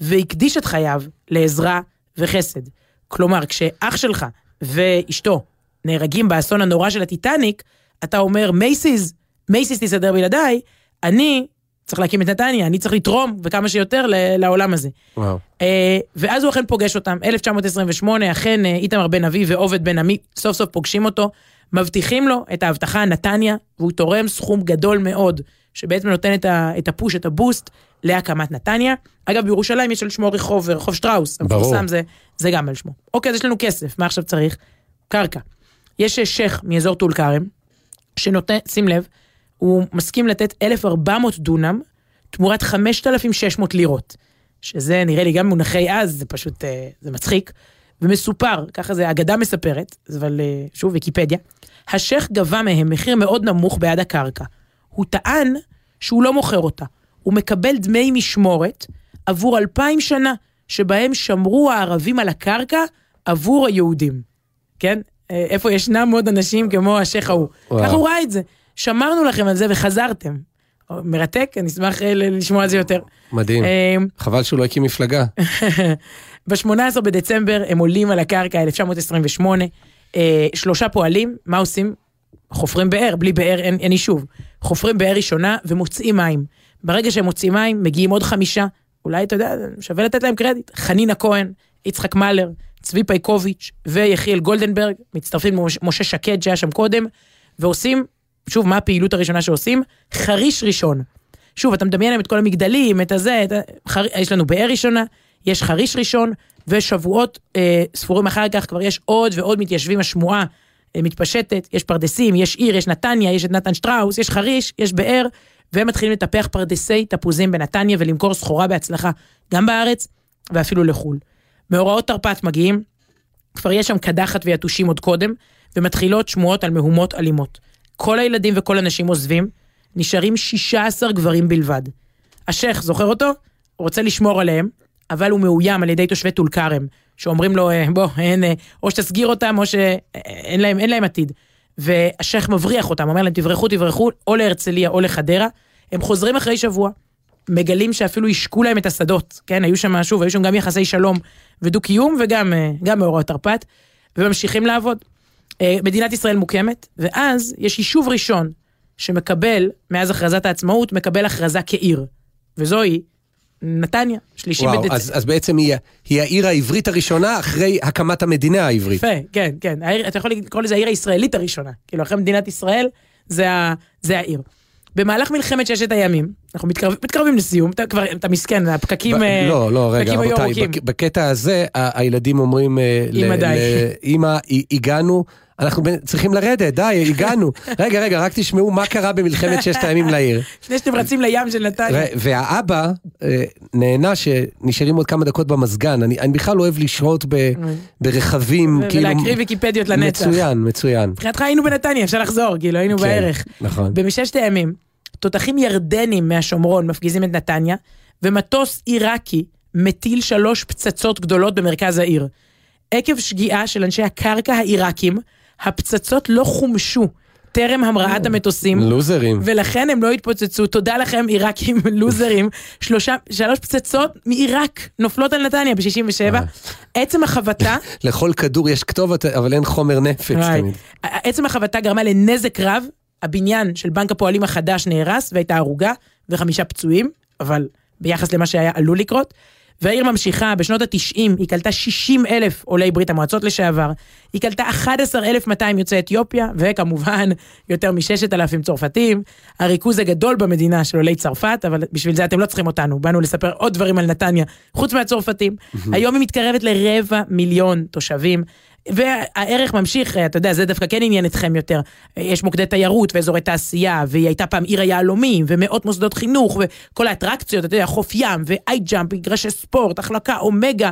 והקדיש את חייו לעזרה וחסד. כלומר, כשאח שלך ואשתו נהרגים באסון הנורא של הטיטניק, אתה אומר, מייסיס, מייסיס תסדר בלעדיי, אני צריך להקים את נתניה, אני צריך לתרום וכמה שיותר לעולם הזה. וואו. אה, ואז הוא אכן פוגש אותם, 1928, אכן אה, איתמר בן אבי ועובד בן עמי סוף סוף פוגשים אותו, מבטיחים לו את ההבטחה נתניה, והוא תורם סכום גדול מאוד, שבעצם נותן את, ה, את הפוש, את הבוסט, להקמת נתניה. אגב, בירושלים יש על שמו רחוב, רחוב שטראוס. המפורסם זה, זה גם על שמו. אוקיי, אז יש לנו כסף, מה עכשיו צריך? קרקע. יש אה, שייח' מאזור טול כרם, שנותן, שים לב, הוא מסכים לתת 1,400 דונם תמורת 5,600 לירות. שזה נראה לי גם מונחי אז, זה פשוט, אה, זה מצחיק. ומסופר, ככה זה אגדה מספרת, אבל אה, שוב ויקיפדיה, השייח' גבה מהם מחיר מאוד נמוך בעד הקרקע. הוא טען שהוא לא מוכר אותה, הוא מקבל דמי משמורת עבור אלפיים שנה שבהם שמרו הערבים על הקרקע עבור היהודים. כן? אה, איפה ישנם עוד אנשים כמו השייח' ההוא. ככה הוא ראה את זה. שמרנו לכם על זה וחזרתם. מרתק, אני אשמח אה, לשמוע על זה יותר. מדהים. אה, חבל שהוא לא הקים מפלגה. (laughs) ב-18 בדצמבר הם עולים על הקרקע, 1928, אה, שלושה פועלים, מה עושים? חופרים באר, בלי באר אין, אין יישוב. חופרים באר ראשונה ומוצאים מים. ברגע שהם מוצאים מים, מגיעים עוד חמישה, אולי אתה יודע, שווה לתת להם קרדיט. חנינה כהן, יצחק מלר, צבי פייקוביץ' ויחיאל גולדנברג, מצטרפים משה שקד שהיה שם קודם, ועושים, שוב, מה הפעילות הראשונה שעושים? חריש ראשון. שוב, אתה מדמיין להם את כל המגדלים, את הזה, את. חר... יש לנו באר ראשונה, יש חריש ראשון, ושבועות אה, ספורים אחר כך כבר יש עוד ועוד מתיישבים, השמועה מתפשטת, יש פרדסים, יש עיר, יש נתניה, יש את נתן שטראוס, יש חריש, יש באר, והם מתחילים לטפח פרדסי תפוזים בנתניה ולמכור סחורה בהצלחה, גם בארץ ואפילו לחו"ל. מאורעות תרפ"ט מגיעים, כבר יש שם קדחת ויתושים עוד קודם, ומתחילות שמועות על מהומות אלימות. כל הילדים וכל הנשים עוזבים, נשארים 16 גברים בלבד. השייח', זוכר אותו? הוא רוצה לשמור עליהם, אבל הוא מאוים על ידי תושבי טול כרם, שאומרים לו, "אה, בוא, אין, או שתסגיר אותם, או שאין להם, אין להם עתיד. והשייח' מבריח אותם, אומר להם, תברחו, תברחו, או להרצליה או לחדרה. הם חוזרים אחרי שבוע, מגלים שאפילו השקו להם את השדות, כן? היו שם, שוב, היו שם גם יחסי שלום ודו-קיום, וגם אה, מאורעות תרפ"ט, וממשיכים לעבוד. אה, מדינת ישראל מוקמת, ואז יש יישוב ראשון שמקבל, מאז הכרזת העצמאות, מקבל הכרזה כעיר, וזוהי נתניה, שלישי וואו, בדצמבר. אז, אז בעצם היא, היא העיר העברית הראשונה אחרי הקמת המדינה העברית. יפה, כן, כן. העיר, אתה יכול לקרוא לזה העיר הישראלית הראשונה. כאילו, אחרי מדינת ישראל, זה, ה, זה העיר. במהלך מלחמת ששת הימים, אנחנו מתקרב, מתקרבים לסיום, אתה כבר, אתה מסכן, הפקקים, ב- אה, לא, לא, רגע, היו רבותיי, ארוכים. בק- בקטע הזה, ה- הילדים אומרים, אמא, די. ה- הגענו, אנחנו צריכים לרדת, די, הגענו. (laughs) רגע, רגע, רק תשמעו מה קרה במלחמת ששת הימים לעיר. לפני שאתם רצים לים של נתניה. והאבא אה, נהנה שנשארים עוד כמה דקות במזגן, אני אני בכלל אוהב לשהות ברכבים, כאילו... ולהקריא ויקיפדיות לנצח. מצוין, מצוין. מבחינתך היינו בנתניה, אפשר לחזור, כאילו היינו כן, בערך. נכון. במששת הימים, תותחים ירדנים מהשומרון מפגיזים את נתניה, ומטוס עיראקי מטיל שלוש פצצות גדולות במרכז העיר. עקב שגיאה של אנשי הקרקע העיראקים, הפצצות לא חומשו טרם המראת המטוסים. לוזרים. ולכן הם לא התפוצצו, תודה לכם עיראקים (laughs) לוזרים, שלושה, שלוש פצצות מעיראק נופלות על נתניה ב-67. אה. עצם החבטה, (laughs) לכל כדור יש כתובת, אבל אין חומר נפץ. תמיד. עצם החבטה גרמה לנזק רב, הבניין של בנק הפועלים החדש נהרס והייתה הרוגה וחמישה פצועים, אבל ביחס למה שהיה עלול לקרות. והעיר ממשיכה, בשנות ה-90 היא קלטה 60 אלף עולי ברית המועצות לשעבר, היא קלטה 11,200 יוצאי אתיופיה, וכמובן יותר מ-6,000 צרפתים, הריכוז הגדול במדינה של עולי צרפת, אבל בשביל זה אתם לא צריכים אותנו, באנו לספר עוד דברים על נתניה, חוץ מהצרפתים. היום היא מתקרבת לרבע מיליון תושבים. והערך ממשיך, אתה יודע, זה דווקא כן עניין אתכם יותר. יש מוקדי תיירות ואזורי תעשייה, והיא הייתה פעם עיר היהלומים, ומאות מוסדות חינוך, וכל האטרקציות, אתה יודע, חוף ים, ואי ג'אמפ, מגרשי ספורט, החלקה, אומגה.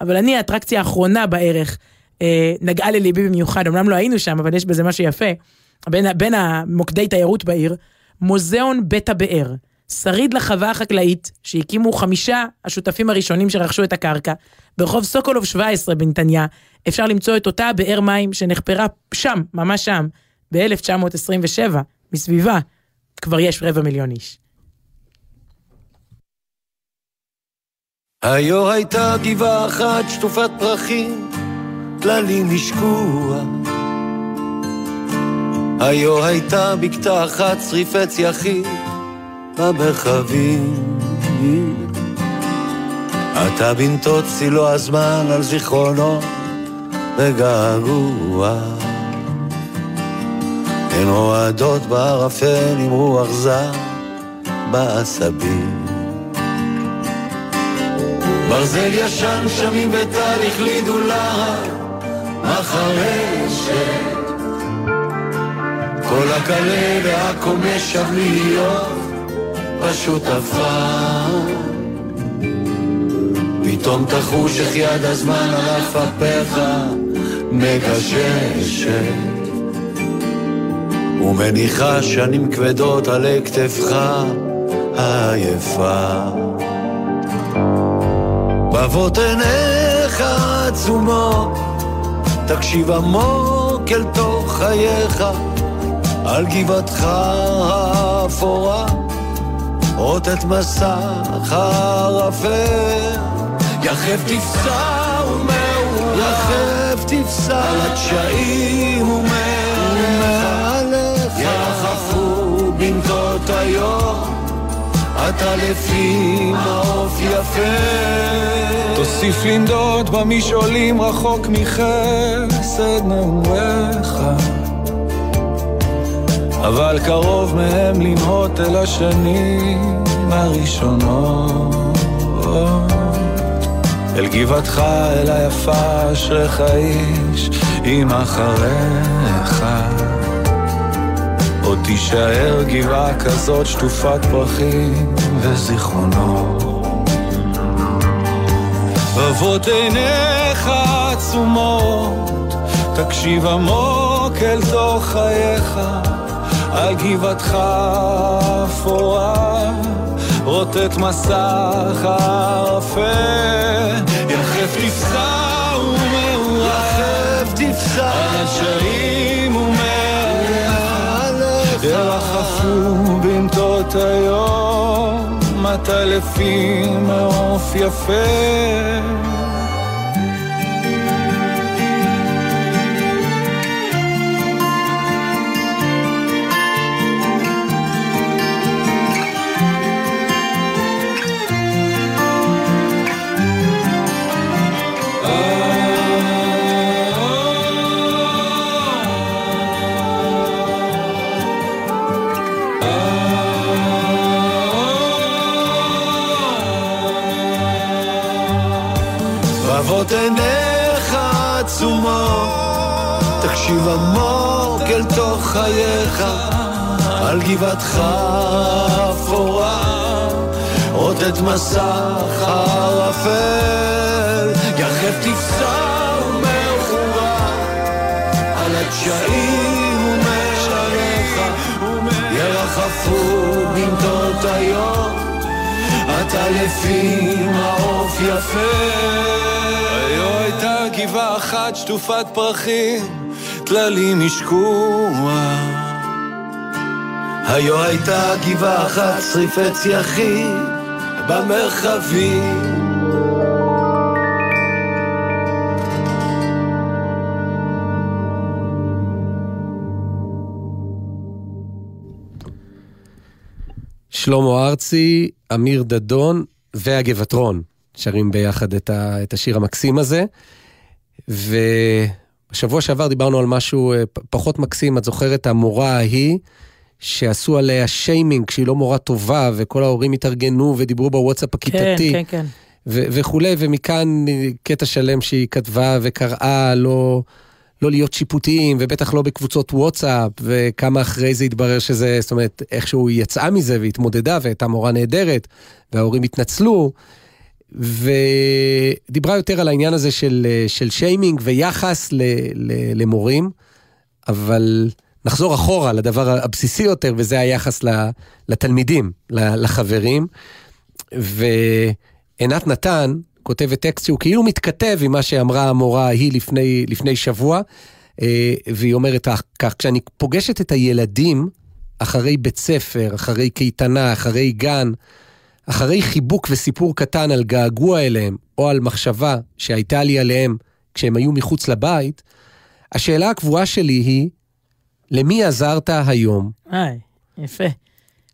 אבל אני, האטרקציה האחרונה בערך, אה, נגעה לליבי במיוחד, אמנם לא היינו שם, אבל יש בזה משהו יפה. בין, בין המוקדי תיירות בעיר, מוזיאון בית הבאר. שריד לחווה החקלאית שהקימו חמישה השותפים הראשונים שרכשו את הקרקע. ברחוב סוקולוב 17 בנתניה אפשר למצוא את אותה באר מים שנחפרה שם, ממש שם, ב-1927, מסביבה. כבר יש רבע מיליון איש. היו הייתה גבעה אחת שטופת פרחים, טללים השקוע. היו הייתה בקתה אחת צריפי צייחים במרחבים. אתה בנתות צילו הזמן על זיכרונו וגעגוע. הן רועדות בערפל עם רוח זר בעשבים. ברזל ישן שמים וטל החלידו לה מחרשת כל הקלה והקומש שב להיות עפר. פתאום תחוש איך יד הזמן על אף אפיך מגששת. ומניחה שנים כבדות עלי כתפך העייפה בבות עיניך עצומות, תקשיב עמוק אל תוך חייך, על גבעתך האפורה, רוטט מסך הערפל, יחף תפסע ומעורר, יחף תפסע על הדשאים ומעליך, ירחפו בנתות היום. אתה לפי מעוף יפה. תוסיף לנדוד במשעולים רחוק מחסד נעוריך אבל קרוב מהם לנהות אל השנים הראשונות. אל גבעתך, אל היפה, אשריך איש, אם אחריך. עוד תישאר גבעה כזאת שטופת פרחים וזיכרונות. אבות עיניך עצומות, תקשיב עמוק אל תוך חייך, על גבעתך אפורה, רוטט מסך הערפל, יחף תפסע ומעורר, יחף על השרים ומעליך, ירחפו בנתות היום, מטה לפי מעוף יפה. חייך, על גבעתך אפורה, רוטט מסך הערפל, יחף תפסע ומאוחרה, על הדשאים ומעליך, ירחפו במטות היום. עטלפים, העוף יפה. היו הייתה גבעה אחת שטופת פרחים, טללים השקוע. היו הייתה גבעה אחת שריפי צייחים במרחבים. שלמה ארצי, אמיר דדון והגבעטרון שרים ביחד את, ה, את השיר המקסים הזה. ובשבוע שעבר דיברנו על משהו אה, פחות מקסים, את זוכרת המורה ההיא שעשו עליה שיימינג כשהיא לא מורה טובה וכל ההורים התארגנו ודיברו בוואטסאפ הכיתתי. כן, כן, כן. ו- וכולי, ומכאן קטע שלם שהיא כתבה וקראה לא, לא להיות שיפוטיים, ובטח לא בקבוצות וואטסאפ, וכמה אחרי זה התברר שזה, זאת אומרת, איכשהו היא יצאה מזה והתמודדה והייתה מורה נהדרת, וההורים התנצלו, ודיברה יותר על העניין הזה של, של שיימינג ויחס ל, ל, למורים, אבל נחזור אחורה לדבר הבסיסי יותר, וזה היחס לתלמידים, לחברים. ו... עינת נתן כותבת טקסט שהוא כאילו מתכתב עם מה שאמרה המורה ההיא לפני, לפני שבוע, אה, והיא אומרת כך, כשאני פוגשת את הילדים אחרי בית ספר, אחרי קייטנה, אחרי גן, אחרי חיבוק וסיפור קטן על געגוע אליהם, או על מחשבה שהייתה לי עליהם כשהם היו מחוץ לבית, השאלה הקבועה שלי היא, למי עזרת היום? היי, יפה.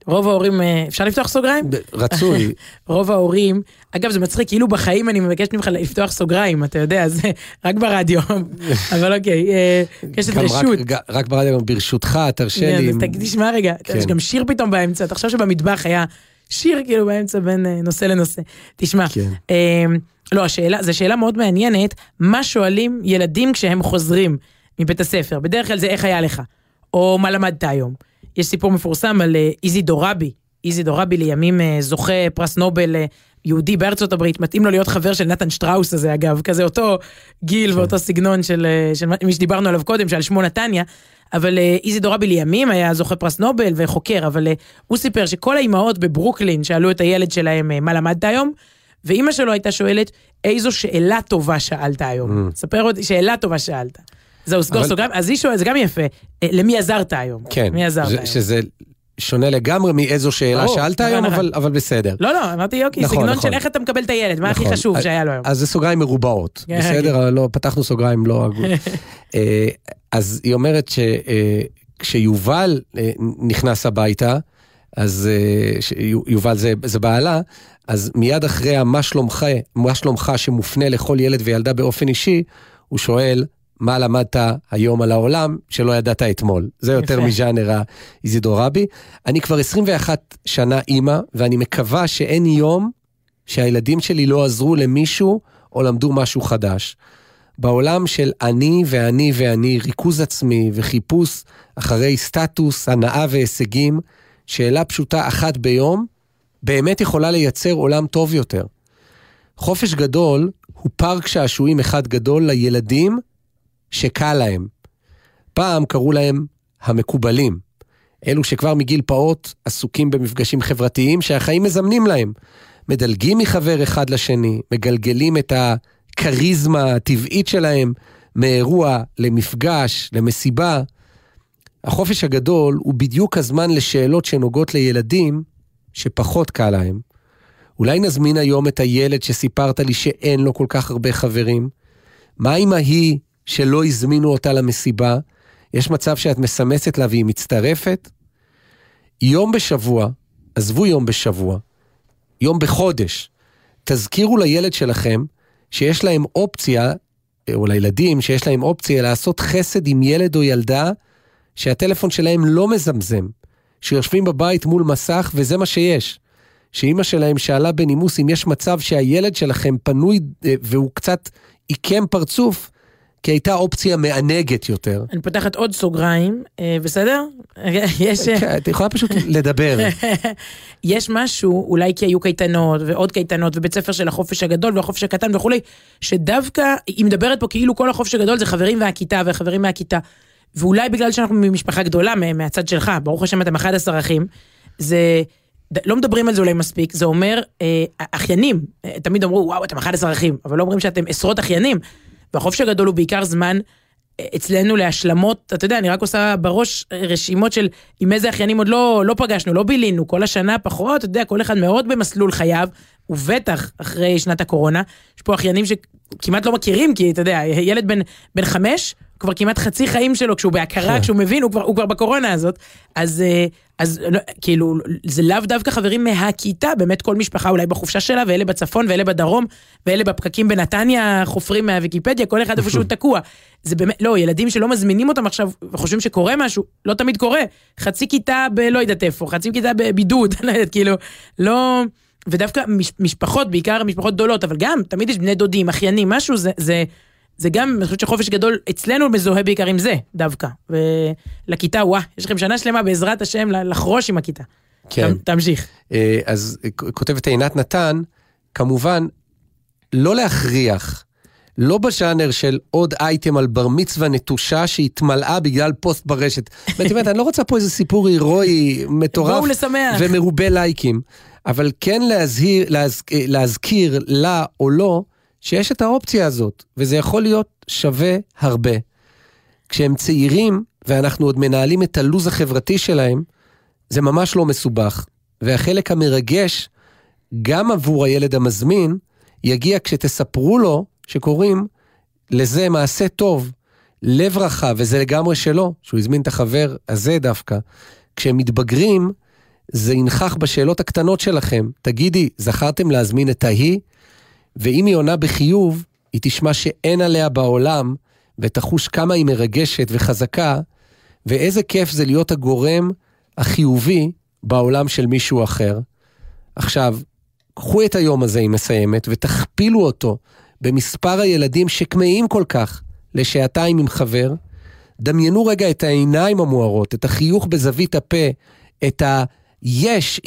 רוב ההורים, אה, אפשר לפתוח סוגריים? רצוי. (laughs) רוב ההורים, אגב זה מצחיק, כאילו בחיים אני מבקשת ממך לפתוח סוגריים, אתה יודע, זה רק ברדיו, (laughs) אבל אוקיי, אה, קשת רשות. רק, רק ברדיו, ברשותך, תרשה לי. תשמע רגע, כן. יש גם שיר פתאום באמצע, תחשוב שבמטבח היה שיר כאילו באמצע בין אה, נושא לנושא. תשמע, כן. לא, השאלה, זו שאלה מאוד מעניינת, מה שואלים ילדים כשהם חוזרים מבית הספר? בדרך כלל זה איך היה לך, או מה למדת היום. יש סיפור מפורסם על אה, איזי דורבי, איזי דורבי לימים אה, זוכה פרס נובל אה, יהודי בארצות הברית, מתאים לו להיות חבר של נתן שטראוס הזה אגב, כזה אותו גיל כן. ואותו סגנון של, של מי שדיברנו עליו קודם, שעל שמו נתניה, אבל איזי דורבי לימים היה זוכה פרס נובל וחוקר, אבל הוא סיפר שכל האימהות בברוקלין שאלו את הילד שלהם מה למדת היום, ואימא שלו הייתה שואלת, איזו שאלה טובה שאלת היום. Mm. ספר אותי, שאלה טובה שאלת. זהו, סגור. סוגריים, אז היא שואלת, זה גם יפה, אה, למי עזרת היום? כן, מי עזרת היום? שזה שונה לגמרי מאיזו שאלה ברור, שאלת נכון, היום, נכון. אבל, אבל בסדר. לא, לא, אמרתי יוקי, נכון, סגנון נכון. של איך אתה מקבל את הילד, מה נכון. הכי חשוב שהיה לו היום. אז זה סוגריים מרובעות, כן, בסדר? כן. לא, פתחנו סוגריים לא הגון. (laughs) אה, אז היא אומרת שכשיובל אה, נכנס הביתה, אז יובל זה, זה בעלה, אז מיד אחרי המה שלומך, מה שלומך שמופנה לכל ילד וילדה באופן אישי, הוא שואל, מה למדת היום על העולם שלא ידעת אתמול. זה יותר מז'אנר האיזידור רבי. אני כבר 21 שנה אימא, ואני מקווה שאין יום שהילדים שלי לא עזרו למישהו או למדו משהו חדש. בעולם של אני ואני ואני, ריכוז עצמי וחיפוש אחרי סטטוס, הנאה והישגים, שאלה פשוטה אחת ביום, באמת יכולה לייצר עולם טוב יותר. חופש גדול הוא פארק שעשועים אחד גדול לילדים שקל להם. פעם קראו להם המקובלים. אלו שכבר מגיל פעוט עסוקים במפגשים חברתיים שהחיים מזמנים להם. מדלגים מחבר אחד לשני, מגלגלים את הכריזמה הטבעית שלהם מאירוע למפגש, למסיבה. החופש הגדול הוא בדיוק הזמן לשאלות שנוגעות לילדים שפחות קל להם. אולי נזמין היום את הילד שסיפרת לי שאין לו כל כך הרבה חברים? מה עם ההיא שלא הזמינו אותה למסיבה, יש מצב שאת מסמסת לה והיא מצטרפת. יום בשבוע, עזבו יום בשבוע, יום בחודש, תזכירו לילד שלכם שיש להם אופציה, או לילדים, שיש להם אופציה לעשות חסד עם ילד או ילדה שהטלפון שלהם לא מזמזם, שיושבים בבית מול מסך וזה מה שיש. שאימא שלהם שאלה בנימוס אם יש מצב שהילד שלכם פנוי אה, והוא קצת עיקם פרצוף, כי הייתה אופציה מענגת יותר. אני פותחת עוד סוגריים, אה, בסדר? (laughs) יש... אה, כן, את יכולה פשוט לדבר. (laughs) יש משהו, אולי כי היו קייטנות ועוד קייטנות ובית ספר של החופש הגדול והחופש הקטן וכולי, שדווקא, היא מדברת פה כאילו כל החופש הגדול זה חברים והכיתה וחברים מהכיתה. ואולי בגלל שאנחנו ממשפחה גדולה מהצד שלך, ברוך השם אתם 11 אחים, זה... לא מדברים על זה אולי מספיק, זה אומר, אה, אחיינים, תמיד אמרו, וואו, אתם 11 אחים, אבל לא אומרים שאתם עשרות אחיינים. והחופש הגדול הוא בעיקר זמן אה, אצלנו להשלמות, אתה יודע, אני רק עושה בראש רשימות של עם איזה אחיינים עוד לא, לא פגשנו, לא בילינו, כל השנה פחות, אתה יודע, כל אחד מאוד במסלול חייו, ובטח אחרי שנת הקורונה, יש פה אחיינים שכמעט לא מכירים, כי אתה יודע, ילד בן, בן חמש, כבר כמעט חצי חיים שלו, כשהוא בהכרה, כשהוא מבין, הוא כבר, הוא כבר בקורונה הזאת. אז, אה, אז לא, כאילו, זה לאו דווקא חברים מהכיתה, באמת כל משפחה אולי בחופשה שלה, ואלה בצפון, ואלה בדרום, ואלה בפקקים בנתניה, חופרים מהוויקיפדיה, כל אחד איפה שהוא תקוע. זה באמת, לא, ילדים שלא מזמינים אותם עכשיו, וחושבים שקורה משהו, לא תמיד קורה. חצי כיתה ב... לא יודעת איפה, חצי כיתה בבידוד, (laughs) לא כאילו, לא... ודווקא משפחות, בעיקר משפחות גדולות, אבל גם, תמיד יש בני דודים, אחיינים, משהו, זה, זה, זה גם, אני חושבת שחופש גדול אצלנו מזוהה בעיקר עם זה, דווקא. ולכיתה, וואה, יש לכם שנה שלמה בעזרת השם לחרוש עם הכיתה. כן. תמשיך. אה, אז כותבת עינת נתן, כמובן, לא להכריח, לא בז'אנר של עוד אייטם על בר מצווה נטושה שהתמלאה בגלל פוסט ברשת. (laughs) זאת אומרת, אני לא רוצה פה איזה סיפור הירואי מטורף. בואו לשמח. ומרובה לייקים. אבל כן להזהיר, להז, להזכיר לה או לא, שיש את האופציה הזאת, וזה יכול להיות שווה הרבה. כשהם צעירים, ואנחנו עוד מנהלים את הלו"ז החברתי שלהם, זה ממש לא מסובך. והחלק המרגש, גם עבור הילד המזמין, יגיע כשתספרו לו שקוראים לזה מעשה טוב, לב רחב, וזה לגמרי שלו, שהוא הזמין את החבר הזה דווקא. כשהם מתבגרים, זה ינכח בשאלות הקטנות שלכם. תגידי, זכרתם להזמין את ההיא? ואם היא עונה בחיוב, היא תשמע שאין עליה בעולם, ותחוש כמה היא מרגשת וחזקה, ואיזה כיף זה להיות הגורם החיובי בעולם של מישהו אחר. עכשיו, קחו את היום הזה, היא מסיימת, ותכפילו אותו במספר הילדים שכמהים כל כך לשעתיים עם חבר. דמיינו רגע את העיניים המוארות, את החיוך בזווית הפה, את ה... יש,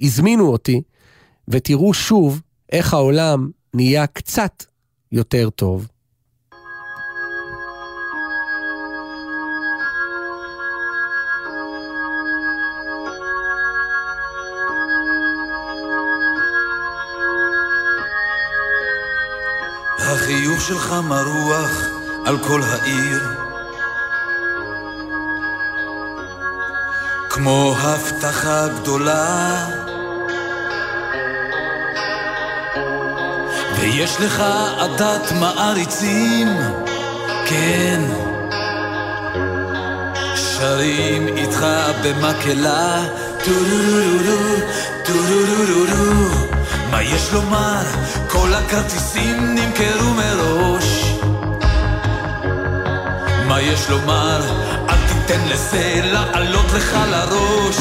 הזמינו אותי, ותראו שוב איך העולם נהיה קצת יותר טוב. החיוך שלך מרוח על כל העיר כמו הבטחה גדולה ויש לך עדת מעריצים, כן. שרים איתך במקהלה. טו-רו-רו-רו, טו-רו-רו-רו מה יש לומר? כל הכרטיסים נמכרו מראש. מה יש לומר? אל תיתן לזה לעלות לך לראש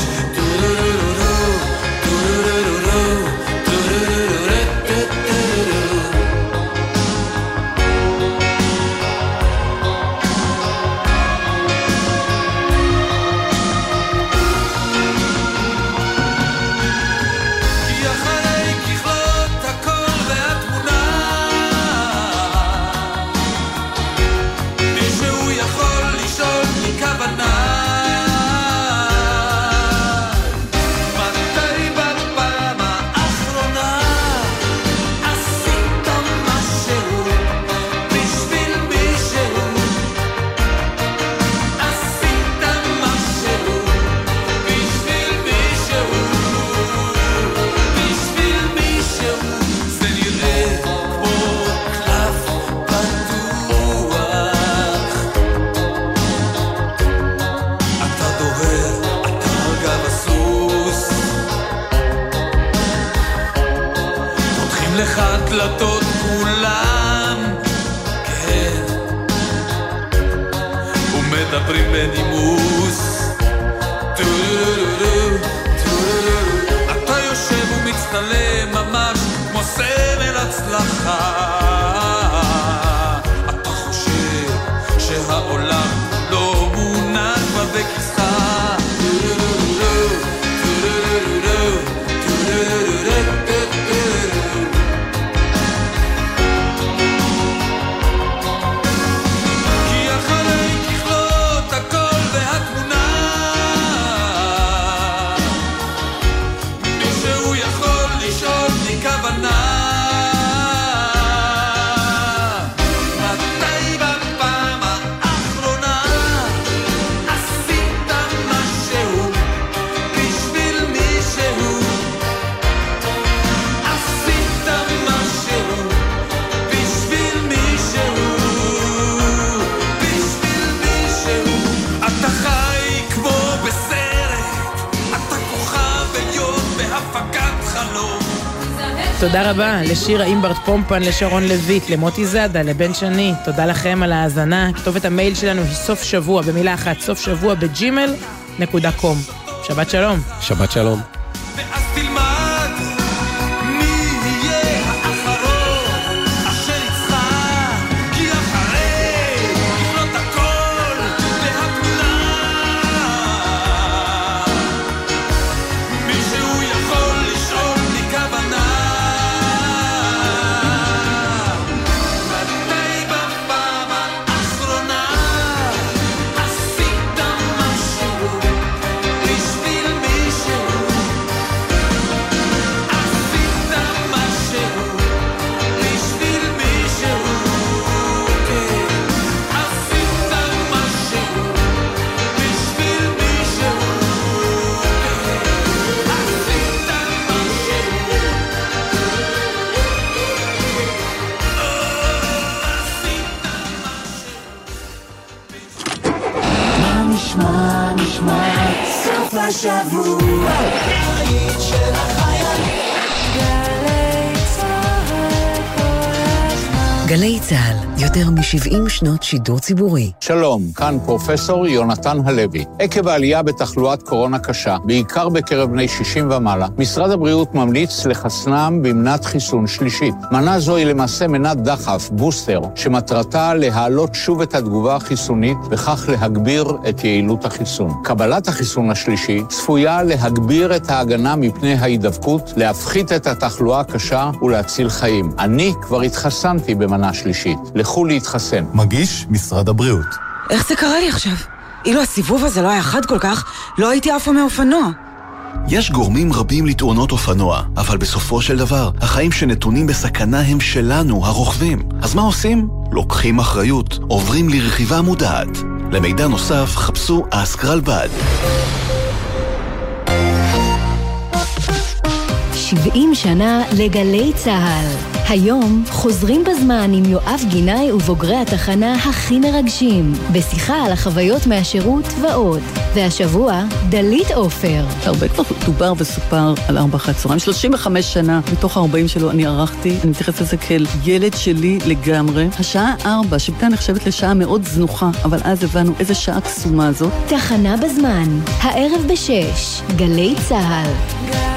time. תודה רבה לשירה אימברט פומפן, לשרון לויט, למוטי זאדה, לבן שני. תודה לכם על ההאזנה. כתובת המייל שלנו היא סוף שבוע, במילה אחת, סוף שבוע בג'ימל נקודה קום. שבת שלום. שבת שלום. 70 שנות שידור ציבורי. שלום, כאן פרופסור יונתן הלוי. עקב העלייה בתחלואת קורונה קשה, בעיקר בקרב בני 60 ומעלה, משרד הבריאות ממליץ לחסנם במנת חיסון שלישית. מנה זו היא למעשה מנת דחף, בוסטר, שמטרתה להעלות שוב את התגובה החיסונית, וכך להגביר את יעילות החיסון. קבלת החיסון השלישי צפויה להגביר את ההגנה מפני ההידבקות, להפחית את התחלואה הקשה ולהציל חיים. אני כבר התחסנתי במנה שלישית. לכו להתחסן. מגיש משרד הבריאות. איך זה קרה לי עכשיו? אילו הסיבוב הזה לא היה חד כל כך, לא הייתי עפה מאופנוע. יש גורמים רבים לתאונות אופנוע, אבל בסופו של דבר, החיים שנתונים בסכנה הם שלנו, הרוכבים. אז מה עושים? לוקחים אחריות, עוברים לרכיבה מודעת. למידע נוסף, חפשו אסקרלבד. 70 שנה לגלי צה"ל. היום חוזרים בזמן עם יואב גינאי ובוגרי התחנה הכי מרגשים, בשיחה על החוויות מהשירות ועוד. והשבוע, דלית עופר. הרבה כבר דובר וסופר על ארבע אחת צהריים. 35 שנה מתוך ה-40 שלו אני ערכתי, אני מתייחסת לזה כאל ילד שלי לגמרי. השעה ארבע, שבתה נחשבת לשעה מאוד זנוחה, אבל אז הבנו איזה שעה קסומה זאת. תחנה בזמן, הערב בשש, גלי צה"ל.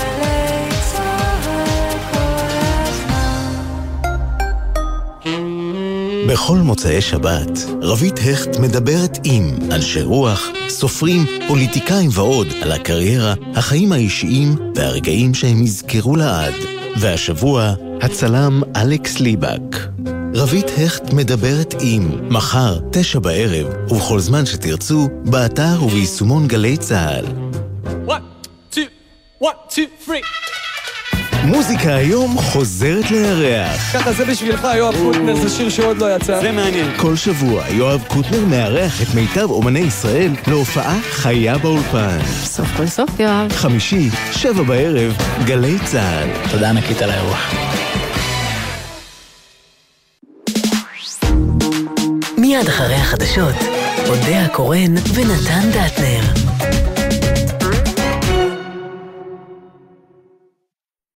בכל מוצאי שבת, רבית הכט מדברת עם אנשי רוח, סופרים, פוליטיקאים ועוד על הקריירה, החיים האישיים והרגעים שהם יזכרו לעד. והשבוע, הצלם אלכס ליבק. רבית הכט מדברת עם, מחר, תשע בערב, ובכל זמן שתרצו, באתר וביישומון גלי צה"ל. מוזיקה היום חוזרת לירח. ככה זה בשבילך, יואב קוטנר, זה שיר שעוד לא יצא. זה מעניין. כל שבוע יואב קוטנר מארח את מיטב אומני ישראל להופעה חיה באולפן. סוף כל סוף, יואב. חמישי, שבע בערב, גלי צה"ל. תודה ענקית על האירוח. מיד אחרי החדשות, אודה הקורן ונתן דטנר.